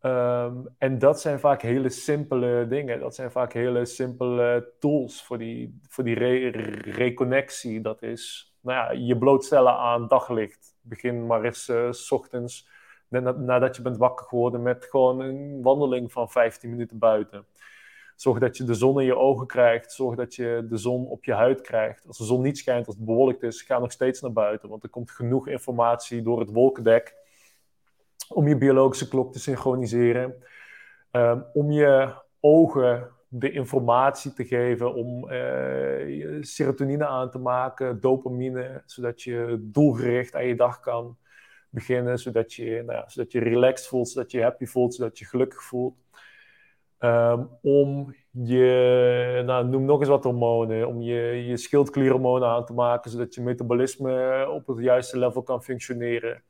Um, en dat zijn vaak hele simpele dingen. Dat zijn vaak hele simpele tools voor die, voor die re reconnectie. Dat is nou ja, je blootstellen aan daglicht. Begin maar eens uh, s ochtends nadat je bent wakker geworden met gewoon een wandeling van 15 minuten buiten. Zorg dat je de zon in je ogen krijgt. Zorg dat je de zon op je huid krijgt. Als de zon niet schijnt, als het bewolkt is, ga nog steeds naar buiten. Want er komt genoeg informatie door het wolkendek om je biologische klok te synchroniseren. Um, om je ogen de informatie te geven om uh, serotonine aan te maken, dopamine, zodat je doelgericht aan je dag kan beginnen, zodat je, nou zodat je relaxed voelt, zodat je happy voelt, zodat je gelukkig voelt. Ehm, om je, nou, noem nog eens wat hormonen, om je, je schildklierhormonen aan te maken, zodat je metabolisme op het juiste level kan functioneren.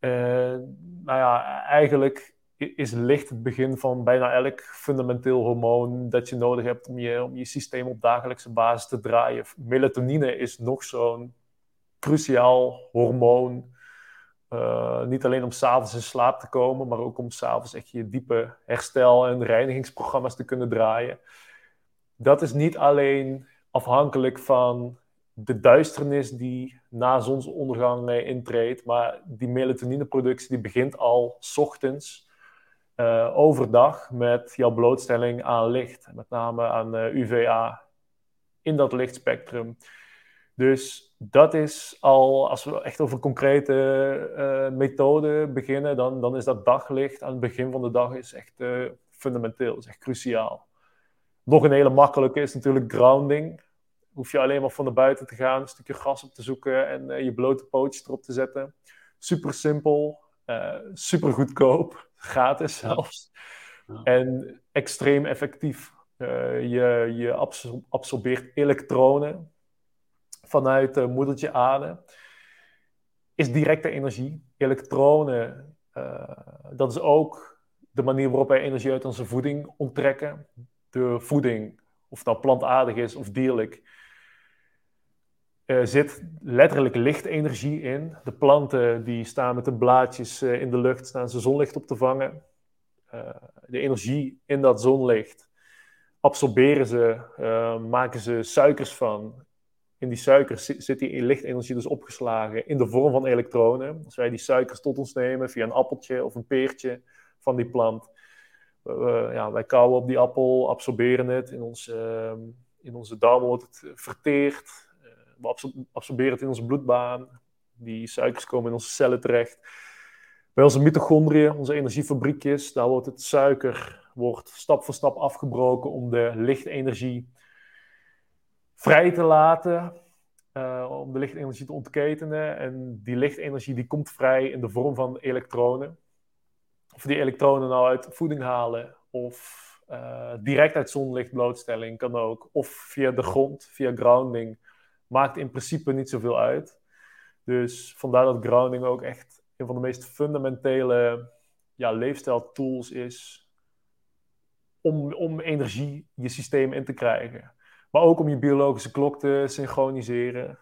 Uh, nou ja, eigenlijk is licht het begin van bijna elk fundamenteel hormoon dat je nodig hebt om je, om je systeem op dagelijkse basis te draaien. Melatonine is nog zo'n cruciaal hormoon uh, niet alleen om s'avonds in slaap te komen, maar ook om s'avonds echt je diepe herstel- en reinigingsprogramma's te kunnen draaien. Dat is niet alleen afhankelijk van de duisternis die na zonsondergang intreedt, maar die melatonineproductie die begint al s ochtends uh, overdag met jouw blootstelling aan licht, met name aan UVA in dat lichtspectrum. Dus dat is al, als we echt over concrete uh, methoden beginnen, dan, dan is dat daglicht aan het begin van de dag is echt uh, fundamenteel, is echt cruciaal. Nog een hele makkelijke is natuurlijk grounding. Hoef je alleen maar van naar buiten te gaan, een stukje gras op te zoeken en uh, je blote pootjes erop te zetten. Super simpel, super goedkoop, gratis zelfs. En extreem effectief. Je je absorbeert elektronen vanuit uh, moedertje aarde. Is directe energie. Elektronen, uh, dat is ook de manier waarop wij energie uit onze voeding onttrekken. De voeding, of dat plantaardig is of dierlijk, er zit letterlijk lichtenergie in. De planten die staan met de blaadjes eh, in de lucht, staan ze zonlicht op te vangen. De energie in dat zonlicht absorberen ze, maken ze suikers van. In die suikers zit die lichtenergie dus opgeslagen in de vorm van elektronen. Als wij die suikers tot ons nemen via een appeltje of een peertje van die plant, ja, wij kauwen op die appel, absorberen het. In, ons, ehm, in onze darmen wordt het verteerd we absorberen het in onze bloedbaan. Die suikers komen in onze cellen terecht. Bij onze mitochondriën, onze energiefabriekjes, daar wordt het suiker wordt stap voor stap afgebroken om de lichtenergie vrij te laten. Uh, om de lichtenergie te ontketenen. En die lichtenergie die komt vrij in de vorm van elektronen. Of die elektronen nou uit voeding halen of uh, direct uit zonlichtblootstelling kan ook. Of via de grond, via grounding maakt in principe niet zoveel uit. Dus vandaar dat grounding ook echt een van de meest fundamentele ja, leefstijl-tools is om, om energie je systeem in te krijgen. Maar ook om je biologische klok te synchroniseren.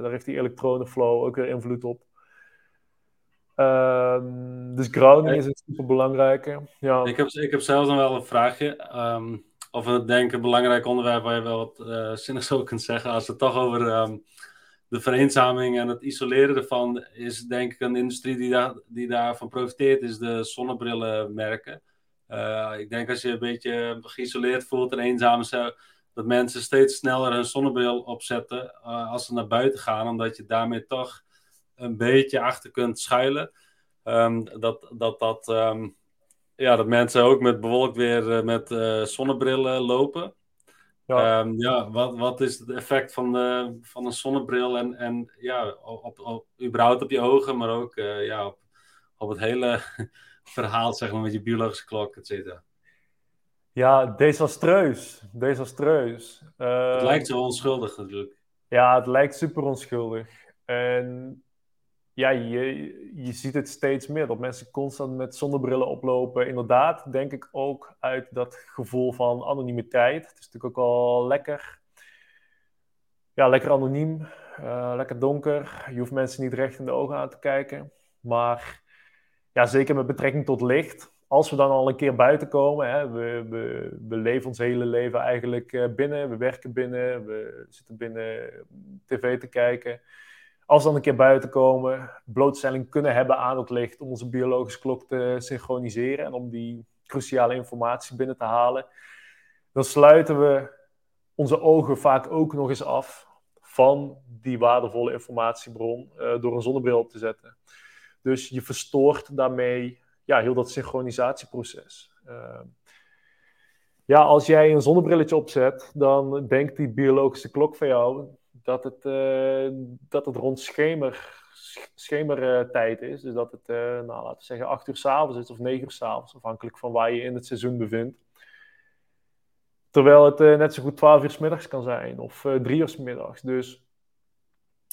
Daar heeft die elektronenflow ook weer invloed op. Um, dus grounding is een super belangrijke. Ja. Ik, heb, ik heb zelfs nog wel een vraagje. Um, of denken een belangrijk onderwerp waar je wel wat uh, zinnigs over kunt zeggen. Als het toch over um, de vereenzaming en het isoleren ervan is, denk ik een industrie die, daar, die daarvan profiteert, is de zonnebrillenmerken. Uh, ik denk als je een beetje geïsoleerd voelt en eenzaam is, dat mensen steeds sneller hun zonnebril opzetten uh, als ze naar buiten gaan, omdat je daarmee toch een beetje achter kunt schuilen. Um, dat dat, dat um, ja, dat mensen ook met bewolkt weer uh, met uh, zonnebrillen lopen. Ja. Um, ja, wat, wat is het effect van, de, van een zonnebril en, en ja, op, op, überhaupt op je ogen, maar ook ja, op, op het hele verhaal, zeg maar, met je biologische klok, et cetera. Ja, desastreus. Desastreus. het lijkt zo onschuldig natuurlijk. Ja, het lijkt super onschuldig. En ja, je, je ziet het steeds meer. Dat mensen constant met zonnebrillen oplopen. Inderdaad, denk ik ook uit dat gevoel van anonimiteit. Het is natuurlijk ook wel lekker. Ja, lekker anoniem. Uh, lekker donker. Je hoeft mensen niet recht in de ogen aan te kijken. Maar ja, zeker met betrekking tot licht. Als we dan al een keer buiten komen, hè, we, leven ons hele leven eigenlijk eh, binnen. We werken binnen, we zitten binnen tv te kijken als we dan een keer buiten komen, blootstelling kunnen hebben aan het licht om onze biologische klok te synchroniseren en om die cruciale informatie binnen te halen, dan sluiten we onze ogen vaak ook nog eens af van die waardevolle informatiebron uh, door een zonnebril op te zetten. Dus je verstoort daarmee ja, heel dat synchronisatieproces. Uh, ja, als jij een zonnebrilletje opzet, dan denkt die biologische klok van jou dat het, uh, dat het rond schemer, schemertijd is. Dus dat het, uh, nou, laten we zeggen, 8 uur s'avonds is of 9 uur s'avonds, afhankelijk van waar je in het seizoen bevindt. Terwijl het net zo goed 12 uur s middags kan zijn of 3 uur s middags. Dus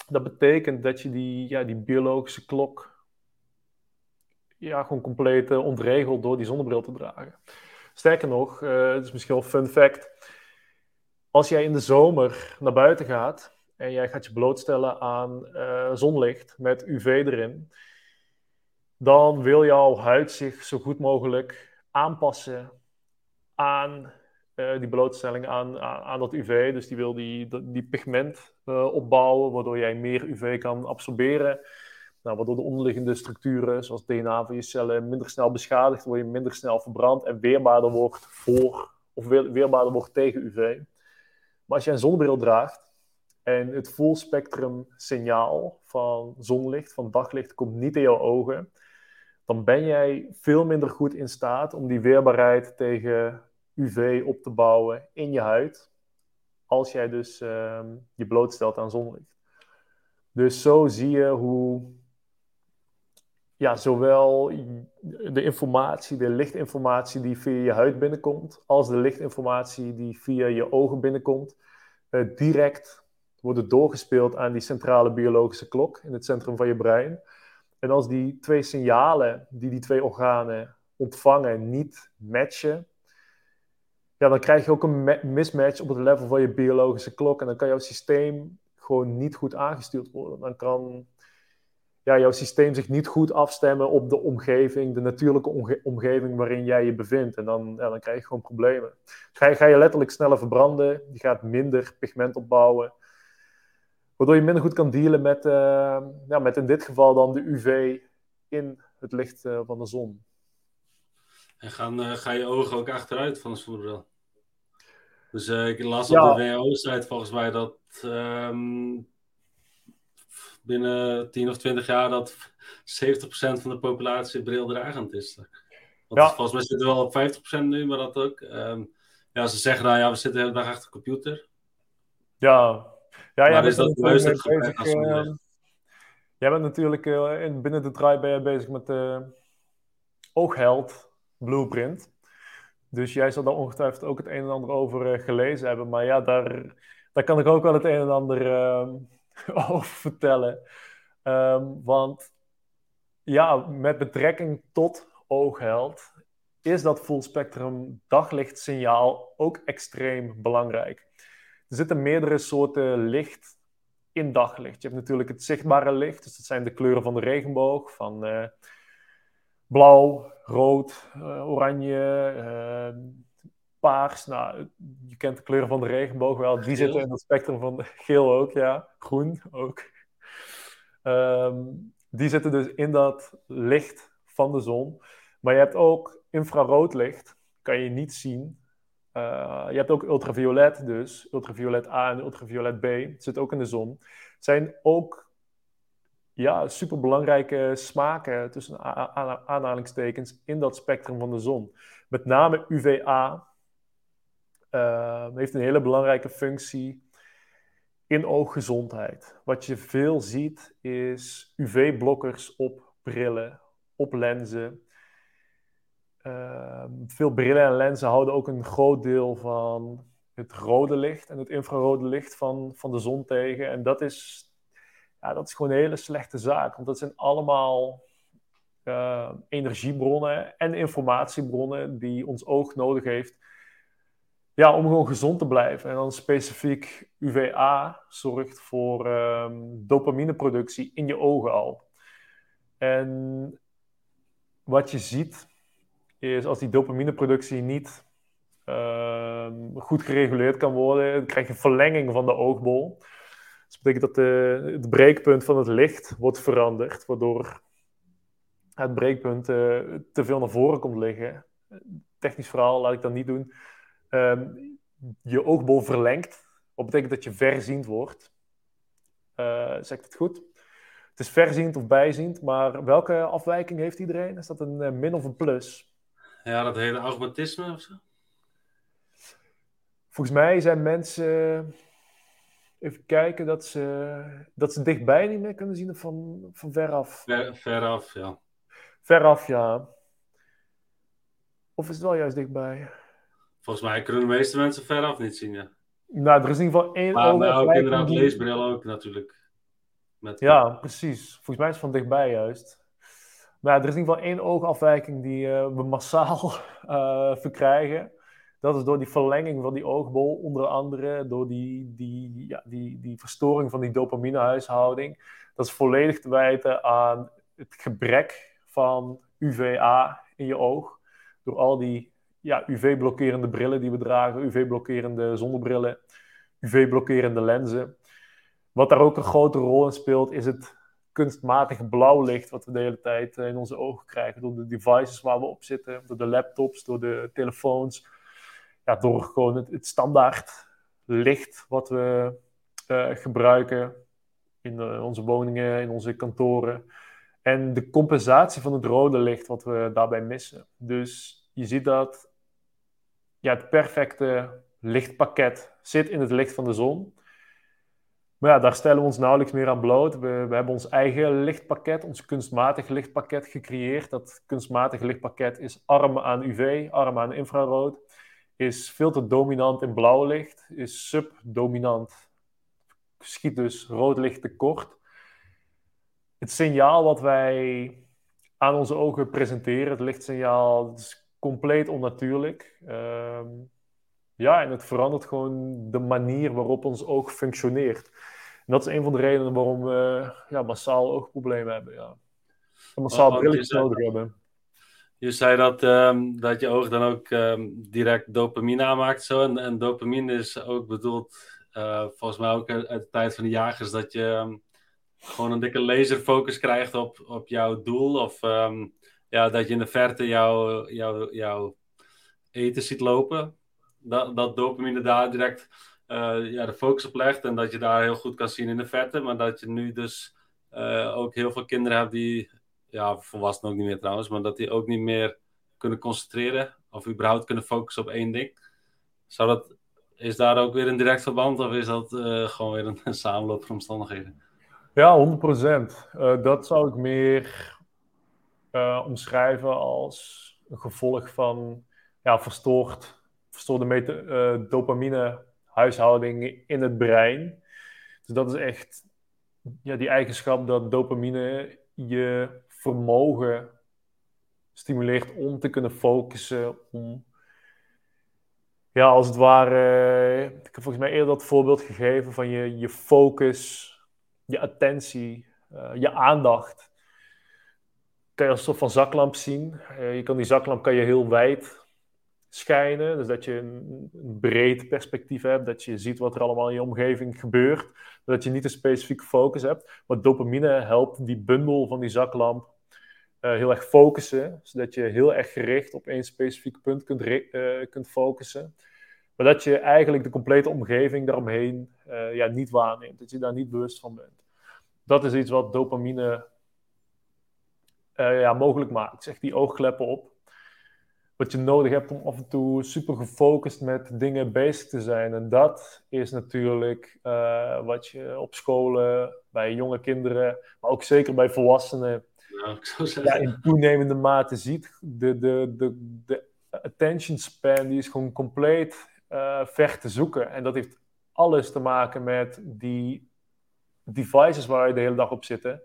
dat betekent dat je die, ja, die biologische klok ja, gewoon compleet ontregelt door die zonnebril te dragen. Sterker nog, het is misschien wel een fun fact. Als jij in de zomer naar buiten gaat en jij gaat je blootstellen aan uh, zonlicht met UV erin, dan wil jouw huid zich zo goed mogelijk aanpassen aan die blootstelling, aan, aan, dat UV. Dus die wil die, die pigment opbouwen, waardoor jij meer UV kan absorberen. Nou, waardoor de onderliggende structuren, zoals DNA van je cellen, minder snel beschadigd worden, minder snel verbrand en weerbaarder wordt voor, of weerbaarder wordt tegen UV. Maar als je een zonnebril draagt, en het full spectrum signaal van zonlicht, van daglicht, komt niet in jouw ogen. Dan ben jij veel minder goed in staat om die weerbaarheid tegen UV op te bouwen in je huid. Als jij dus uh, je blootstelt aan zonlicht. Dus zo zie je hoe ja, zowel de informatie, de lichtinformatie die via je huid binnenkomt, als de lichtinformatie die via je ogen binnenkomt, uh, direct worden doorgespeeld aan die centrale biologische klok in het centrum van je brein. En als die twee signalen die die twee organen ontvangen niet matchen, ja, dan krijg je ook een mismatch op het level van je biologische klok. En dan kan jouw systeem gewoon niet goed aangestuurd worden. Dan kan ja, jouw systeem zich niet goed afstemmen op de omgeving, de natuurlijke omgeving waarin jij je bevindt. En dan, ja, dan krijg je gewoon problemen. Ga je, ga je letterlijk sneller verbranden, je gaat minder pigment opbouwen. Waardoor je minder goed kan dealen met, uh, ja, met in dit geval dan de UV in het licht uh, van de zon. En gaan, uh, ga je ogen ook achteruit van de zonnebril? Dus ik las op de WHO-site volgens mij dat um, binnen 10 of 20 jaar dat 70% van de populatie brildragend is. Want ja. Volgens mij zitten we wel op 50% nu, maar dat ook. Um, ja, ze zeggen nou ja, we zitten de hele dag achter de computer. Ja, ja, ja is dat juist het bezig, uh, Jij bent natuurlijk uh, in, binnen de draai ben je bezig met de uh, oogheld blueprint. Dus jij zal daar ongetwijfeld ook het een en ander over gelezen hebben. Maar ja, daar, daar kan ik ook wel het een en ander ehm, over vertellen. Um, want ja, met betrekking tot oogheld is dat full spectrum daglichtsignaal ook extreem belangrijk. Er zitten meerdere soorten licht in daglicht. Je hebt natuurlijk het zichtbare licht, dus dat zijn de kleuren van de regenboog, van uh, blauw, rood, uh, oranje, uh, paars. Nou, je kent de kleuren van de regenboog wel. Die zitten in het spectrum van geel ook, ja. Groen ook. Um, die zitten dus in dat licht van de zon. Maar je hebt ook infrarood licht, kan je niet zien. Uh, je hebt ook ultraviolet dus, ultraviolet A en ultraviolet B, zit ook in de zon. Zijn ook ja, superbelangrijke smaken tussen aanhalingstekens in dat spectrum van de zon. Met name UVA, uh, heeft een hele belangrijke functie in ooggezondheid. Wat je veel ziet is UV-blokkers op brillen, op lenzen. Uh, veel brillen en lenzen houden ook een groot deel van het rode licht en het infrarode licht van, van de zon tegen. En dat is, ja, dat is gewoon een hele slechte zaak, want dat zijn allemaal uh, energiebronnen en informatiebronnen die ons oog nodig heeft ja, om gewoon gezond te blijven. En dan specifiek UVA zorgt voor um, dopamineproductie in je ogen al. En wat je ziet is als die dopamineproductie niet uh, goed gereguleerd kan worden, krijg je verlenging van de oogbol. Dat betekent dat de, het breekpunt van het licht wordt veranderd, waardoor het breekpunt uh, te veel naar voren komt liggen. Technisch verhaal laat ik dat niet doen. Um, je oogbol verlengt. Wat betekent dat je verziend wordt. Uh, zeg ik het goed? Het is verziend of bijziend, maar welke afwijking heeft iedereen? Is dat een uh, min of een plus? Ja, dat hele automatisme of zo? Volgens mij zijn mensen. Even kijken dat ze, dat ze dichtbij niet meer kunnen zien van, van veraf. Ver, veraf, ja. Veraf, ja. Of is het wel juist dichtbij? Volgens mij kunnen de meeste mensen veraf niet zien, ja. Nou, er is in ieder geval één maar, maar ook inderdaad die... leesbril ook natuurlijk. Met... Ja, precies. Volgens mij is het van dichtbij juist. Maar er is in ieder geval één oogafwijking die uh, we massaal uh, verkrijgen. Dat is door die verlenging van die oogbol, onder andere door die, die, ja, die, die verstoring van die dopaminehuishouding. Dat is volledig te wijten aan het gebrek van UVA in je oog. Door al die ja, UV-blokkerende brillen die we dragen, UV-blokkerende zonnebrillen, UV-blokkerende lenzen. Wat daar ook een grote rol in speelt, is het kunstmatig blauw licht wat we de hele tijd eh, in onze ogen krijgen. Door de devices waar we op zitten, door de laptops, door de telefoons. Ja, door gewoon het, standaard licht wat we uh, gebruiken in uh, onze woningen, in onze kantoren. En de compensatie van het rode licht wat we daarbij missen. Dus je ziet dat ja, het perfecte lichtpakket zit in het licht van de zon. Maar ja, daar stellen we ons nauwelijks meer aan bloot. We, we hebben ons eigen lichtpakket, ons kunstmatig lichtpakket gecreëerd. Dat kunstmatig lichtpakket is arm aan UV, arm aan infrarood. Is veel te dominant in blauw licht, is subdominant, schiet dus rood licht tekort. Het signaal wat wij aan onze ogen presenteren, het lichtsignaal, compleet onnatuurlijk. Ehm, ja, en het verandert gewoon de manier waarop ons oog functioneert. En dat is een van de redenen waarom we ja, massaal oogproblemen hebben. Ja. En massaal brilletjes nodig hebben. Je zei dat, um, dat je oog dan ook um, direct dopamine aanmaakt. Zo. En, en dopamine is ook bedoeld, uh, volgens mij ook uit, de tijd van de jagers, dat je um, gewoon een dikke laserfocus krijgt op, op jouw doel. Of ja, dat je in de verte jouw jou, jou eten ziet lopen. Dat, dat dopamine daar direct uh, ja, de focus op legt. En dat je daar heel goed kan zien in de verte. Maar dat je nu dus uh, ook heel veel kinderen hebt die, ja, volwassenen ook niet meer trouwens, maar dat die ook niet meer kunnen concentreren. Of überhaupt kunnen focussen op één ding. Zou dat, is daar ook weer een direct verband of is dat uh, gewoon weer een, een samenloop van omstandigheden? Ja, 100%. dat zou ik meer omschrijven als een gevolg van ja, verstoord, verstoorde mete, dopamine huishouding in het brein. Dus dat is echt ja, die eigenschap dat dopamine je vermogen stimuleert om te kunnen focussen, om ja, als het ware, ik heb volgens mij eerder dat voorbeeld gegeven van je, je focus, je attentie, uh, je aandacht. Kan je als een soort van zaklamp zien. Uh, je kan die zaklamp kan je heel wijd schijnen. Dus dat je een, breed perspectief hebt, dat je ziet wat er allemaal in je omgeving gebeurt. Dat je niet een specifieke focus hebt. Maar dopamine helpt die bundel van die zaklamp uh, heel erg focussen. Zodat je heel erg gericht op één specifiek punt kunt, uh, kunt focussen. Maar dat je eigenlijk de complete omgeving daaromheen ja, niet waarneemt. Dat je daar niet bewust van bent. Dat is iets wat dopamine ja, mogelijk maakt. Zeg die oogkleppen op wat je nodig hebt om af en toe super gefocust met dingen bezig te zijn. En dat is natuurlijk uh, wat je op scholen, bij jonge kinderen, maar ook zeker bij volwassenen, ja. Ja, in toenemende mate ziet. De, de, de, de attention span die is gewoon compleet uh, ver te zoeken. En dat heeft alles te maken met die devices waar je de hele dag op zit.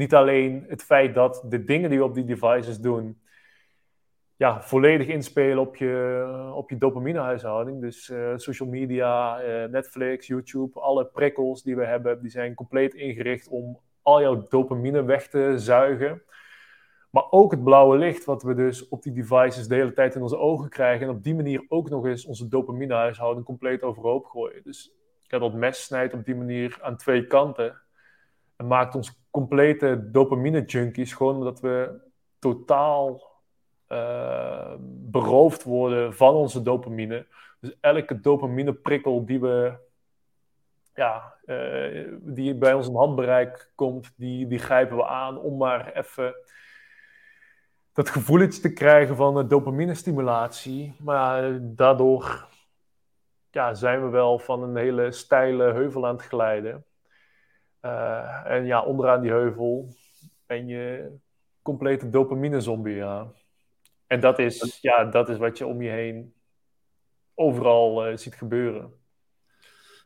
Niet alleen het feit dat de dingen die we op die devices doen, ja, volledig inspelen op je, op je dopaminehuishouding. Dus uh, social media, uh, Netflix, YouTube, alle prikkels die we hebben, die zijn compleet ingericht om al jouw dopamine weg te zuigen. Maar ook het blauwe licht, wat we dus op die devices de hele tijd in onze ogen krijgen. En op die manier ook nog eens onze dopaminehuishouding compleet overhoop gooien. Dus ja, dat mes snijdt op die manier aan twee kanten. En maakt ons complete dopamine junkies. Gewoon omdat we totaal uh, beroofd worden van onze dopamine. Dus elke dopamine prikkel die we ja, uh, die bij ons in handbereik komt, die, die grijpen we aan om maar even dat gevoeletje te krijgen van dopamine stimulatie. Maar daardoor ja, zijn we wel van een hele steile heuvel aan het glijden. Uh, en ja, onderaan die heuvel ben je complete dopamine zombie, ja. En dat is, ja, dat is wat je om je heen overal uh, ziet gebeuren.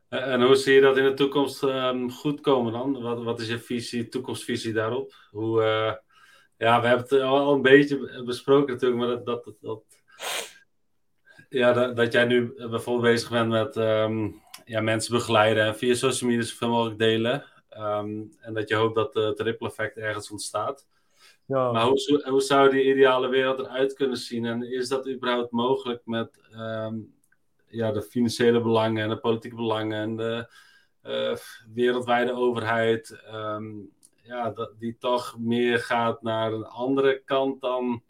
En hoe zie je dat in de toekomst um, goed komen dan? Wat, wat is je visie, toekomstvisie daarop? Hoe, uh, ja, we hebben het al een beetje besproken natuurlijk, maar dat, dat, dat, ja, dat, dat, jij nu bijvoorbeeld bezig bent met um, ja, mensen begeleiden en via social media zoveel mogelijk delen. Um, en dat je hoopt dat het ripple effect ergens ontstaat. Ja. Maar hoe, hoe, zou die ideale wereld eruit kunnen zien? En is dat überhaupt mogelijk met um, ja, de financiële belangen en de politieke belangen en de uh, wereldwijde overheid, um, ja, dat, die toch meer gaat naar een andere kant dan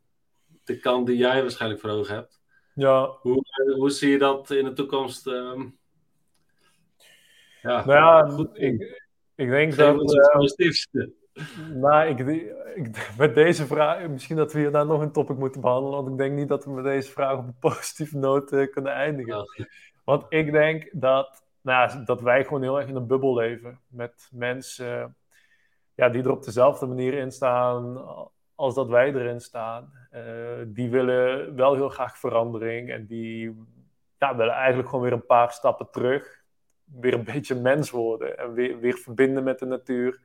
de kant die jij waarschijnlijk voor ogen hebt? Ja. Hoe, hoe zie je dat in de toekomst? Um, ja, nou ja, goed, ik, ik denk dat. Uh, nou, ik, ik, met deze vraag, misschien dat we hier nou nog een topic moeten behandelen, want ik denk niet dat we met deze vraag op een positieve noot uh, kunnen eindigen. Want ik denk dat nou dat wij gewoon heel erg in een bubbel leven. Met mensen ja, die er op dezelfde manier in staan als dat wij erin staan. Uh, die willen wel heel graag verandering en die ja, willen eigenlijk gewoon weer een paar stappen terug. Weer een beetje mens worden en weer, weer verbinden met de natuur.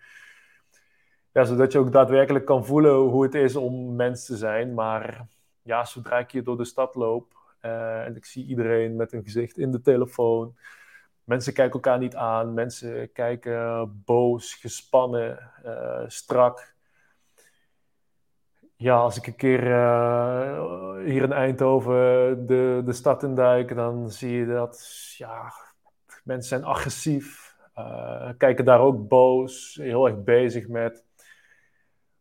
Ja, zodat je ook daadwerkelijk kan voelen hoe het is om mens te zijn. Maar ja, zodra ik hier door de stad loop uh, en ik zie iedereen met een gezicht in de telefoon. Mensen kijken elkaar niet aan. Mensen kijken boos, gespannen, uh, strak ja, als ik een keer uh, hier in Eindhoven de, de stad induik, dan zie je dat ja, mensen zijn agressief, uh, kijken daar ook boos, heel erg bezig met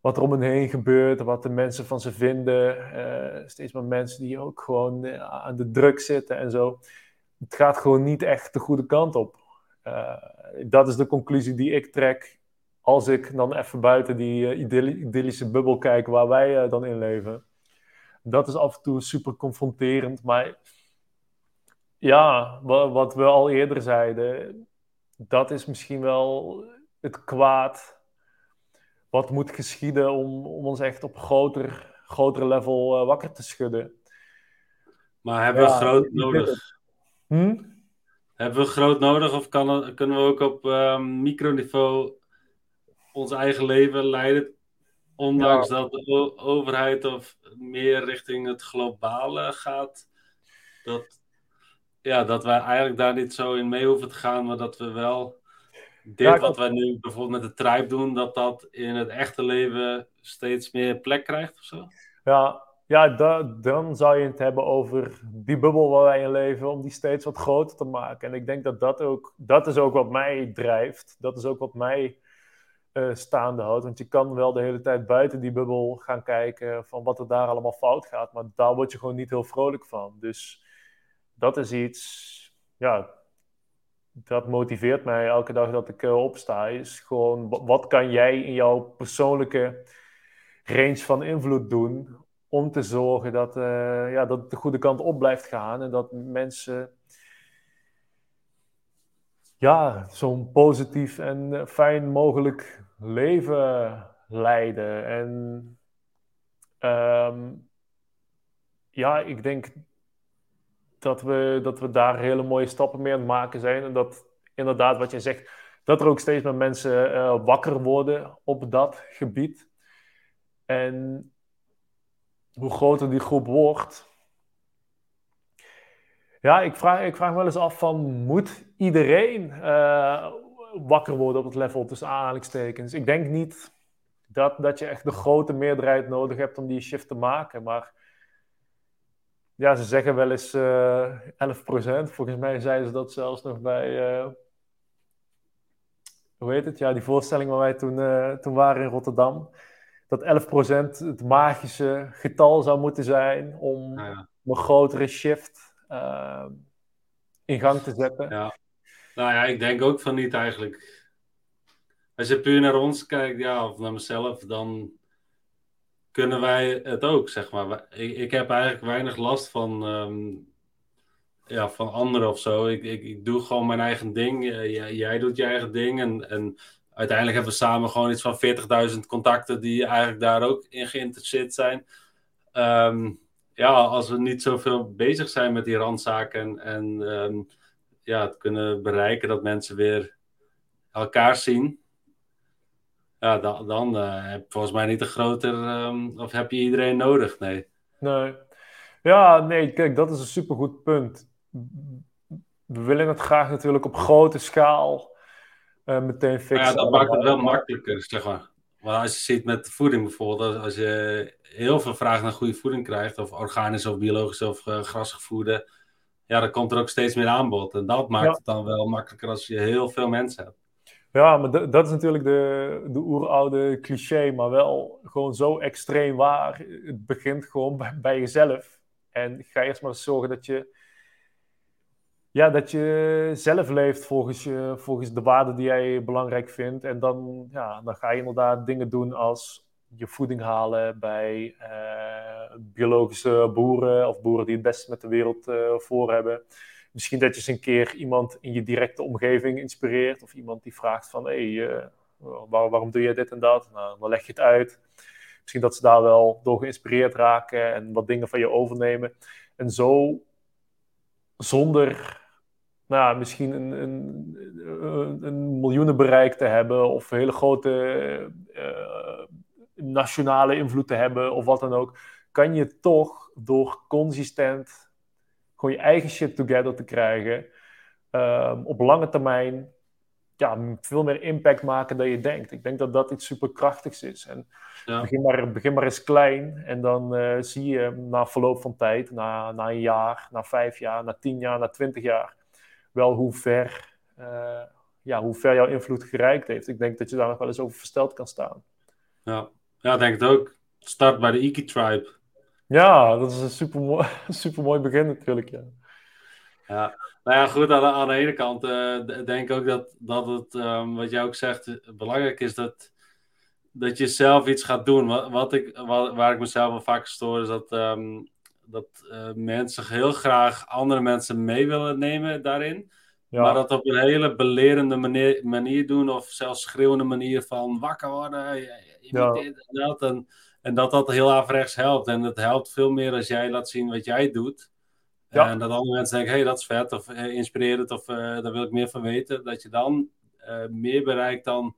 wat er om hen heen gebeurt, wat de mensen van ze vinden. Uh, steeds meer mensen die ook gewoon aan de druk zitten en zo. Het gaat gewoon niet echt de goede kant op. dat is de conclusie die ik trek als ik dan even buiten die idyllische bubbel kijk waar wij dan in leven. Dat is af en toe super confronterend, maar ja, wat we al eerder zeiden, dat is misschien wel het kwaad wat moet geschieden om, om ons echt op groter, groter level uh, wakker te schudden. Maar hebben we groot nodig? Hm? Hebben we groot nodig of kan, kunnen we ook op um, microniveau ons eigen leven leiden. Ondanks dat de overheid of meer richting het globale gaat. Dat, ja, dat wij eigenlijk daar niet zo in mee hoeven te gaan, maar dat we wel dit wat wij nu bijvoorbeeld met de tribe doen, dat dat in het echte leven steeds meer plek krijgt of zo? Ja, ja dan zou je het hebben over die bubbel waar wij in leven, om die steeds wat groter te maken. En ik denk dat dat ook, dat is ook wat mij drijft. Dat is ook wat mij uh, staande houdt. Want je kan wel de hele tijd buiten die bubbel gaan kijken van wat er daar allemaal fout gaat. Maar daar word je gewoon niet heel vrolijk van. Dus dat is iets, ja, dat motiveert mij elke dag dat ik uh, opsta. Is gewoon, wat kan jij in jouw persoonlijke range van invloed doen om te zorgen dat, uh, ja, dat het de goede kant op blijft gaan en dat mensen ja, zo'n positief en fijn mogelijk leven leiden. En um, ja, ik denk dat we, dat we daar hele mooie stappen mee aan het maken zijn. En dat inderdaad, wat je zegt, dat er ook steeds meer mensen uh, wakker worden op dat gebied. En hoe groter die groep wordt. Ja, ik vraag, ik vraag me wel eens af van, moet iedereen uh, wakker worden op het level tussen aanhalingstekens. Ik denk niet dat, dat je echt de grote meerderheid nodig hebt om die shift te maken. Maar ja, ze zeggen wel eens uh, eh, 11%. Volgens mij zeiden ze dat zelfs nog bij. Uh, hoe heet het? Ja, die voorstelling waar wij toen, uh, toen waren in Rotterdam. Dat 11% het magische getal zou moeten zijn om een grotere shift in gang te zetten. Ja. Nou ja, ik denk ook van niet eigenlijk. Als je puur naar ons kijkt, ja, of naar mezelf, dan kunnen wij het ook, zeg maar. Ik, ik heb eigenlijk weinig last van, ehm, ja, van anderen of zo. Ik, ik, doe gewoon mijn eigen ding. Jij, jij doet je eigen ding. En, en uiteindelijk hebben we samen gewoon iets van 40.000 contacten die eigenlijk daar ook in geïnteresseerd zijn. Ehm, ja, als we niet zoveel bezig zijn met die randzaken en ehm, ja, het kunnen bereiken dat mensen weer elkaar zien. Ja, dan, dan uh, heb je volgens mij niet een groter. Um, of heb je iedereen nodig? Nee. Nee. Ja, nee, kijk, dat is een supergoed punt. We willen het graag natuurlijk op grote schaal uh, meteen fixen. Ja, dat maakt het wel makkelijker, zeg maar. Maar als je ziet met voeding bijvoorbeeld, als je heel veel vraag naar goede voeding krijgt, of organisch of biologisch of uh, grasgevoerde, ja, dan komt er ook steeds meer aanbod. En dat maakt het dan wel makkelijker als je heel veel mensen hebt. Ja, maar dat is natuurlijk de, de oeroude cliché, maar wel gewoon zo extreem waar. Het begint gewoon bij, bij jezelf. En ga eerst maar zorgen dat je, ja, dat je zelf leeft volgens, je, volgens de waarden die jij belangrijk vindt. En dan, ja, dan ga je inderdaad dingen doen als je voeding halen bij uh, biologische boeren of boeren die het best met de wereld uh, voor hebben. Misschien dat je eens een keer iemand in je directe omgeving inspireert. Of iemand die vraagt van, hé, hey, waarom doe je dit en dat? Nou, dan leg je het uit. Misschien dat ze daar wel door geïnspireerd raken en wat dingen van je overnemen. En zo, zonder nou, misschien een, een, een miljoenenbereik te hebben of hele grote uh, nationale invloed te hebben of wat dan ook, kan je toch door consistent gewoon je eigen shit together te krijgen, um, op lange termijn ja, veel meer impact maken dan je denkt. Ik denk dat dat iets superkrachtigs is. En ja. begin, maar, begin maar eens klein en dan uh, zie je na verloop van tijd, na, na een jaar, na vijf jaar, na tien jaar, na twintig jaar, wel hoe ver, uh, ja, hoe ver jouw invloed gereikt heeft. Ik denk dat je daar nog wel eens over versteld kan staan. Ja, ja ik denk het ook. Start bij de Iki Tribe. Ja, dat is een super mooi, super mooi begin natuurlijk. Ja. ja. Nou ja, goed, aan de, aan de ene kant uh, denk ik ook dat, dat het, um, wat jij ook zegt, belangrijk is dat, dat je zelf iets gaat doen. Wat, wat ik, wat, waar ik mezelf wel vaak stoor, is dat, um, dat uh, mensen heel graag andere mensen mee willen nemen daarin. Ja. Maar dat op een hele belerende manier, manier doen, of zelfs schreeuwende manier van wakker worden, je, je ja. dit en dat. En, en dat dat heel averechts helpt. En het helpt veel meer als jij laat zien wat jij doet. Ja. En dat andere mensen denken, hé, hey, dat is vet, of uh, inspirerend, of uh, daar wil ik meer van weten. Dat je dan uh, meer bereikt dan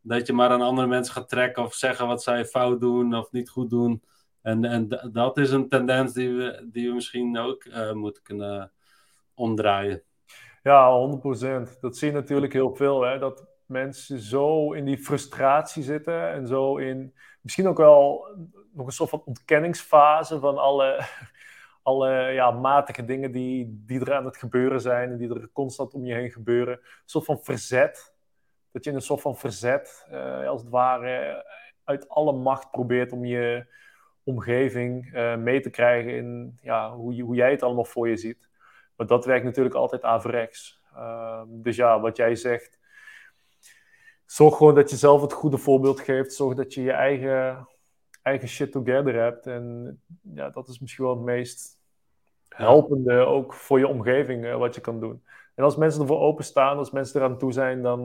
dat je maar aan andere mensen gaat trekken of zeggen wat zij fout doen of niet goed doen. En, en dat is een tendens die we, die we misschien ook moeten kunnen omdraaien. Ja, 100%. Dat zie je natuurlijk heel veel. Hè? Dat mensen zo in die frustratie zitten en zo in misschien ook wel nog een soort van ontkenningsfase van alle alle ja, matige dingen die, die er aan het gebeuren zijn en die er constant om je heen gebeuren. Een soort van verzet. Dat je in een soort van verzet, uh, als het ware, uit alle macht probeert om je omgeving uh, mee te krijgen in ja, hoe, hoe jij het allemaal voor je ziet. Maar dat werkt natuurlijk altijd averechts. Uh, dus ja, wat jij zegt, zorg gewoon dat je zelf het goede voorbeeld geeft. Zorg dat je je eigen eigen shit together hebt. En ja, dat is misschien wel het meest helpende ook voor je omgeving uh, wat je kan doen. En als mensen ervoor openstaan, als mensen eraan toe zijn, dan,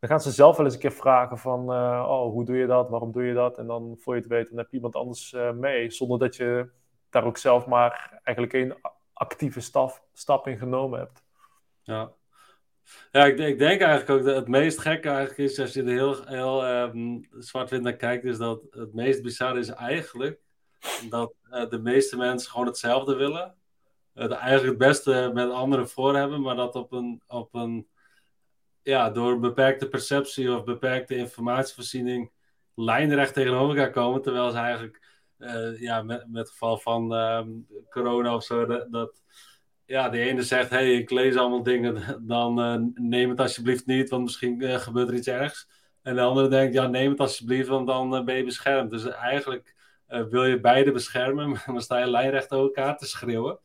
dan gaan ze zelf wel eens een keer vragen van, uh, oh, hoe doe je dat? Waarom doe je dat? En dan, voor je het weten, dan heb je iemand anders uh, mee, zonder dat je daar ook zelf maar eigenlijk een actieve stap, stap in genomen hebt. Ja, ja, ik, ik, denk eigenlijk ook dat het meest gekke eigenlijk is, als je er heel, heel um, zwart-wit naar kijkt, is dat het meest bizarre is eigenlijk dat uh, de meeste mensen gewoon hetzelfde willen. Het eigenlijk het beste met anderen voor hebben, maar dat op een, op een ja, door een beperkte perceptie of beperkte informatievoorziening lijnrecht tegenover elkaar komen, terwijl ze eigenlijk, uh, ja, met, met het geval van um, corona of zo, dat ja, de ene zegt, hey, ik lees allemaal dingen, dan uh, neem het alsjeblieft niet, want misschien uh, gebeurt er iets ergs. En de andere denkt, ja, neem het alsjeblieft, want dan uh, ben je beschermd. Dus eigenlijk wil je beide beschermen, maar dan sta je lijnrecht over elkaar te schreeuwen.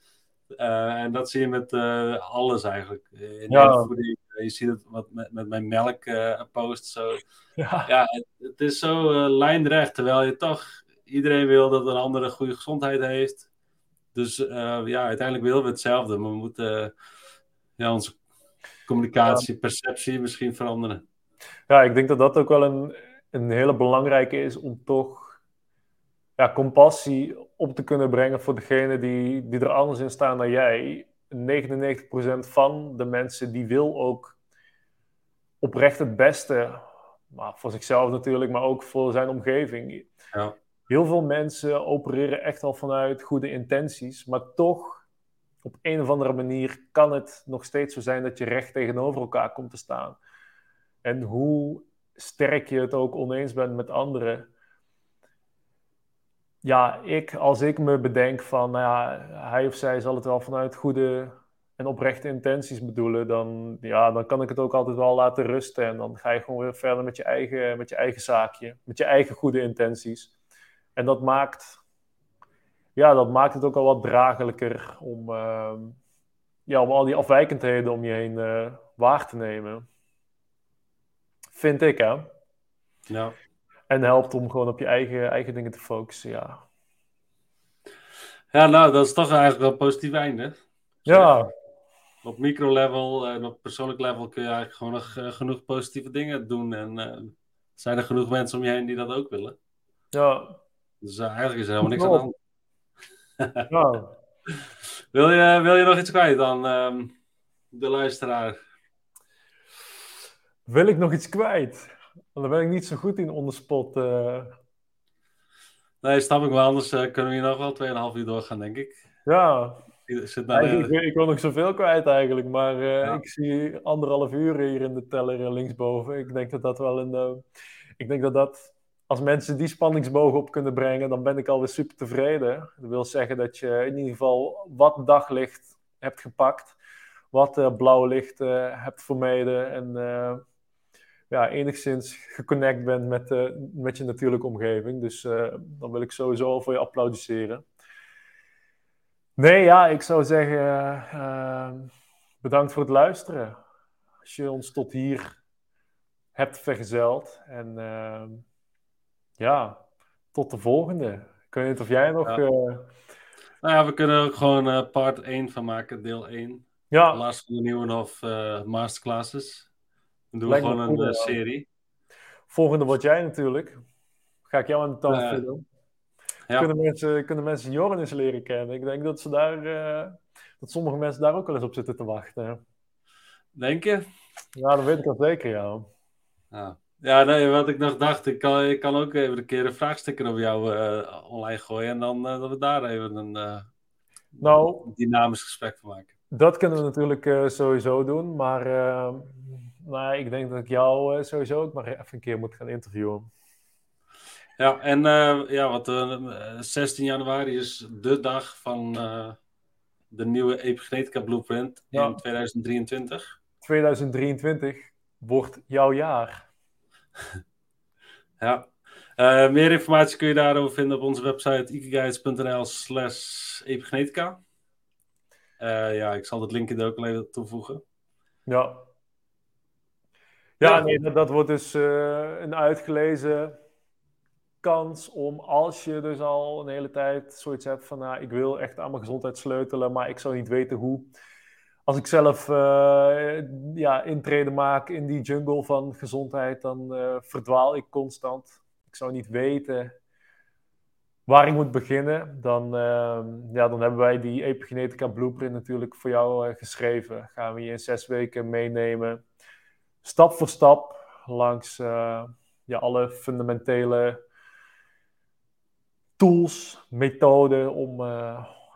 en dat zie je met alles eigenlijk. In ja. Je ziet het wat met, met mijn melkpost zo. Ja, ja het, het, is zo lijnrecht, terwijl je toch iedereen wil dat een andere goede gezondheid heeft. Dus uh, ja, uiteindelijk willen we hetzelfde, maar we moeten uh, ja, onze communicatie, perceptie misschien veranderen. Ja, ik denk dat dat ook wel een, een hele belangrijke is om toch ja, compassie op te kunnen brengen voor degene die, die er anders in staan dan jij. 99% van de mensen die wil ook oprecht het beste, maar voor zichzelf natuurlijk, maar ook voor zijn omgeving. Ja heel veel mensen opereren echt al vanuit goede intenties, maar toch op een of andere manier kan het nog steeds zo zijn dat je recht tegenover elkaar komt te staan. En hoe sterk je het ook oneens bent met anderen. Ja, ik, als ik me bedenk van, nou ja, hij of zij zal het wel vanuit goede en oprechte intenties bedoelen, dan, ja, dan kan ik het ook altijd wel laten rusten. En dan ga je gewoon weer verder met je eigen, met je eigen zaakje, met je eigen goede intenties. En dat maakt, ja, dat maakt het ook al wat draaglijker om, uh, ja, om al die afwijkendheden om je heen uh, waar te nemen. Vind ik, hè? Ja. En helpt om gewoon op je eigen, eigen dingen te focussen, ja. Ja, nou, dat is toch eigenlijk wel een positief einde. Ja. op micro-level en op persoonlijk level kun je eigenlijk gewoon nog genoeg positieve dingen doen. En zijn er genoeg mensen om je heen die dat ook willen. Ja. Dus eigenlijk is er helemaal niks aan de hand. wil, je, wil je nog iets kwijt dan, ehm, de luisteraar? Wil ik nog iets kwijt? Want daar ben ik niet zo goed in onderspot. Uh... Nee, snap ik wel. Anders uh, kunnen we hier nog wel 2,5 uur doorgaan, denk ik. Ja. Zit naar ik, ik, wil nog zoveel kwijt eigenlijk, maar uh, ik zie anderhalf uur hier in de teller linksboven. Ik denk dat dat wel een. ik denk dat dat. Als mensen die spanningsboog op kunnen brengen, dan ben ik alweer super tevreden. Dat wil zeggen dat je in ieder geval wat daglicht hebt gepakt, wat blauw licht hebt vermeden en ja, enigszins geconnect bent met, uh, met je natuurlijke omgeving. Dus uh, dan wil ik sowieso voor je applaudisseren. Nee, ja, ik zou zeggen uh, bedankt voor het luisteren. Als je ons tot hier hebt vergezeld. En ja, tot de volgende. Ik weet niet of jij nog... Ja. Nou ja, we kunnen er ook gewoon part 1 van maken, deel 1. Ja. Lars van de Nieuwenhof masterclasses. Dan doen we gewoon een serie. Volgende word jij natuurlijk. Ga ik jou aan de tand uh, ja. Kunnen, mensen, kunnen mensen eens leren kennen? Ik denk dat, ze daar, uh, dat sommige mensen daar ook wel eens op zitten te wachten. Denk je? Ja, dat weet ik al zeker, ja. Ja, ja nee, wat ik nog dacht, ik kan, ik kan ook even een keer een vraagsticker op jou uh, online gooien en dan dat we daar even een, nou, een dynamisch gesprek van maken. Dat kunnen we natuurlijk sowieso doen, maar maar ik denk dat ik jou uh, sowieso ook maar even een keer moet gaan interviewen. Ja, en uh, ja, wat, uh, eh, 16 januari is de dag van de nieuwe epigenetica blueprint in 2023. 2023 wordt jouw jaar. ja. meer informatie kun je daarover vinden op onze website ikigates.nl slash epigenetica. ja, ik zal het linkje er ook even toevoegen. Ja, ja, nee, dat, wordt dus uh, een uitgelezen kans om als je dus al een hele tijd zoiets hebt van nou, ik wil echt aan mijn gezondheid sleutelen, maar ik zou niet weten hoe. Als ik zelf uh, ja, intreden maak in die jungle van gezondheid, dan uh, verdwaal ik constant. Ik zou niet weten waar ik moet beginnen. Dan, ja, dan hebben wij die epigenetica blueprint natuurlijk voor jou geschreven. Gaan we je in zes weken meenemen stap voor stap langs ja, alle fundamentele tools, methoden om,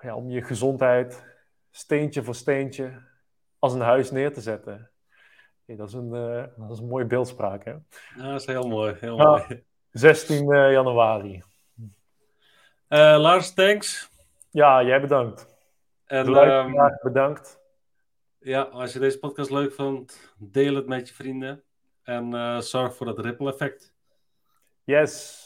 ja, om je gezondheid steentje voor steentje als een huis neer te zetten. dat, is een, uh, dat is een mooie beeldspraak, hè? Ja, dat is heel mooi. Heel mooi. 16 januari. Lars, thanks. Ja, jij bedankt. En, um, bedankt. Ja, als je deze podcast leuk vond, deel het met je vrienden. En uh, zorg voor dat ripple effect. Yes.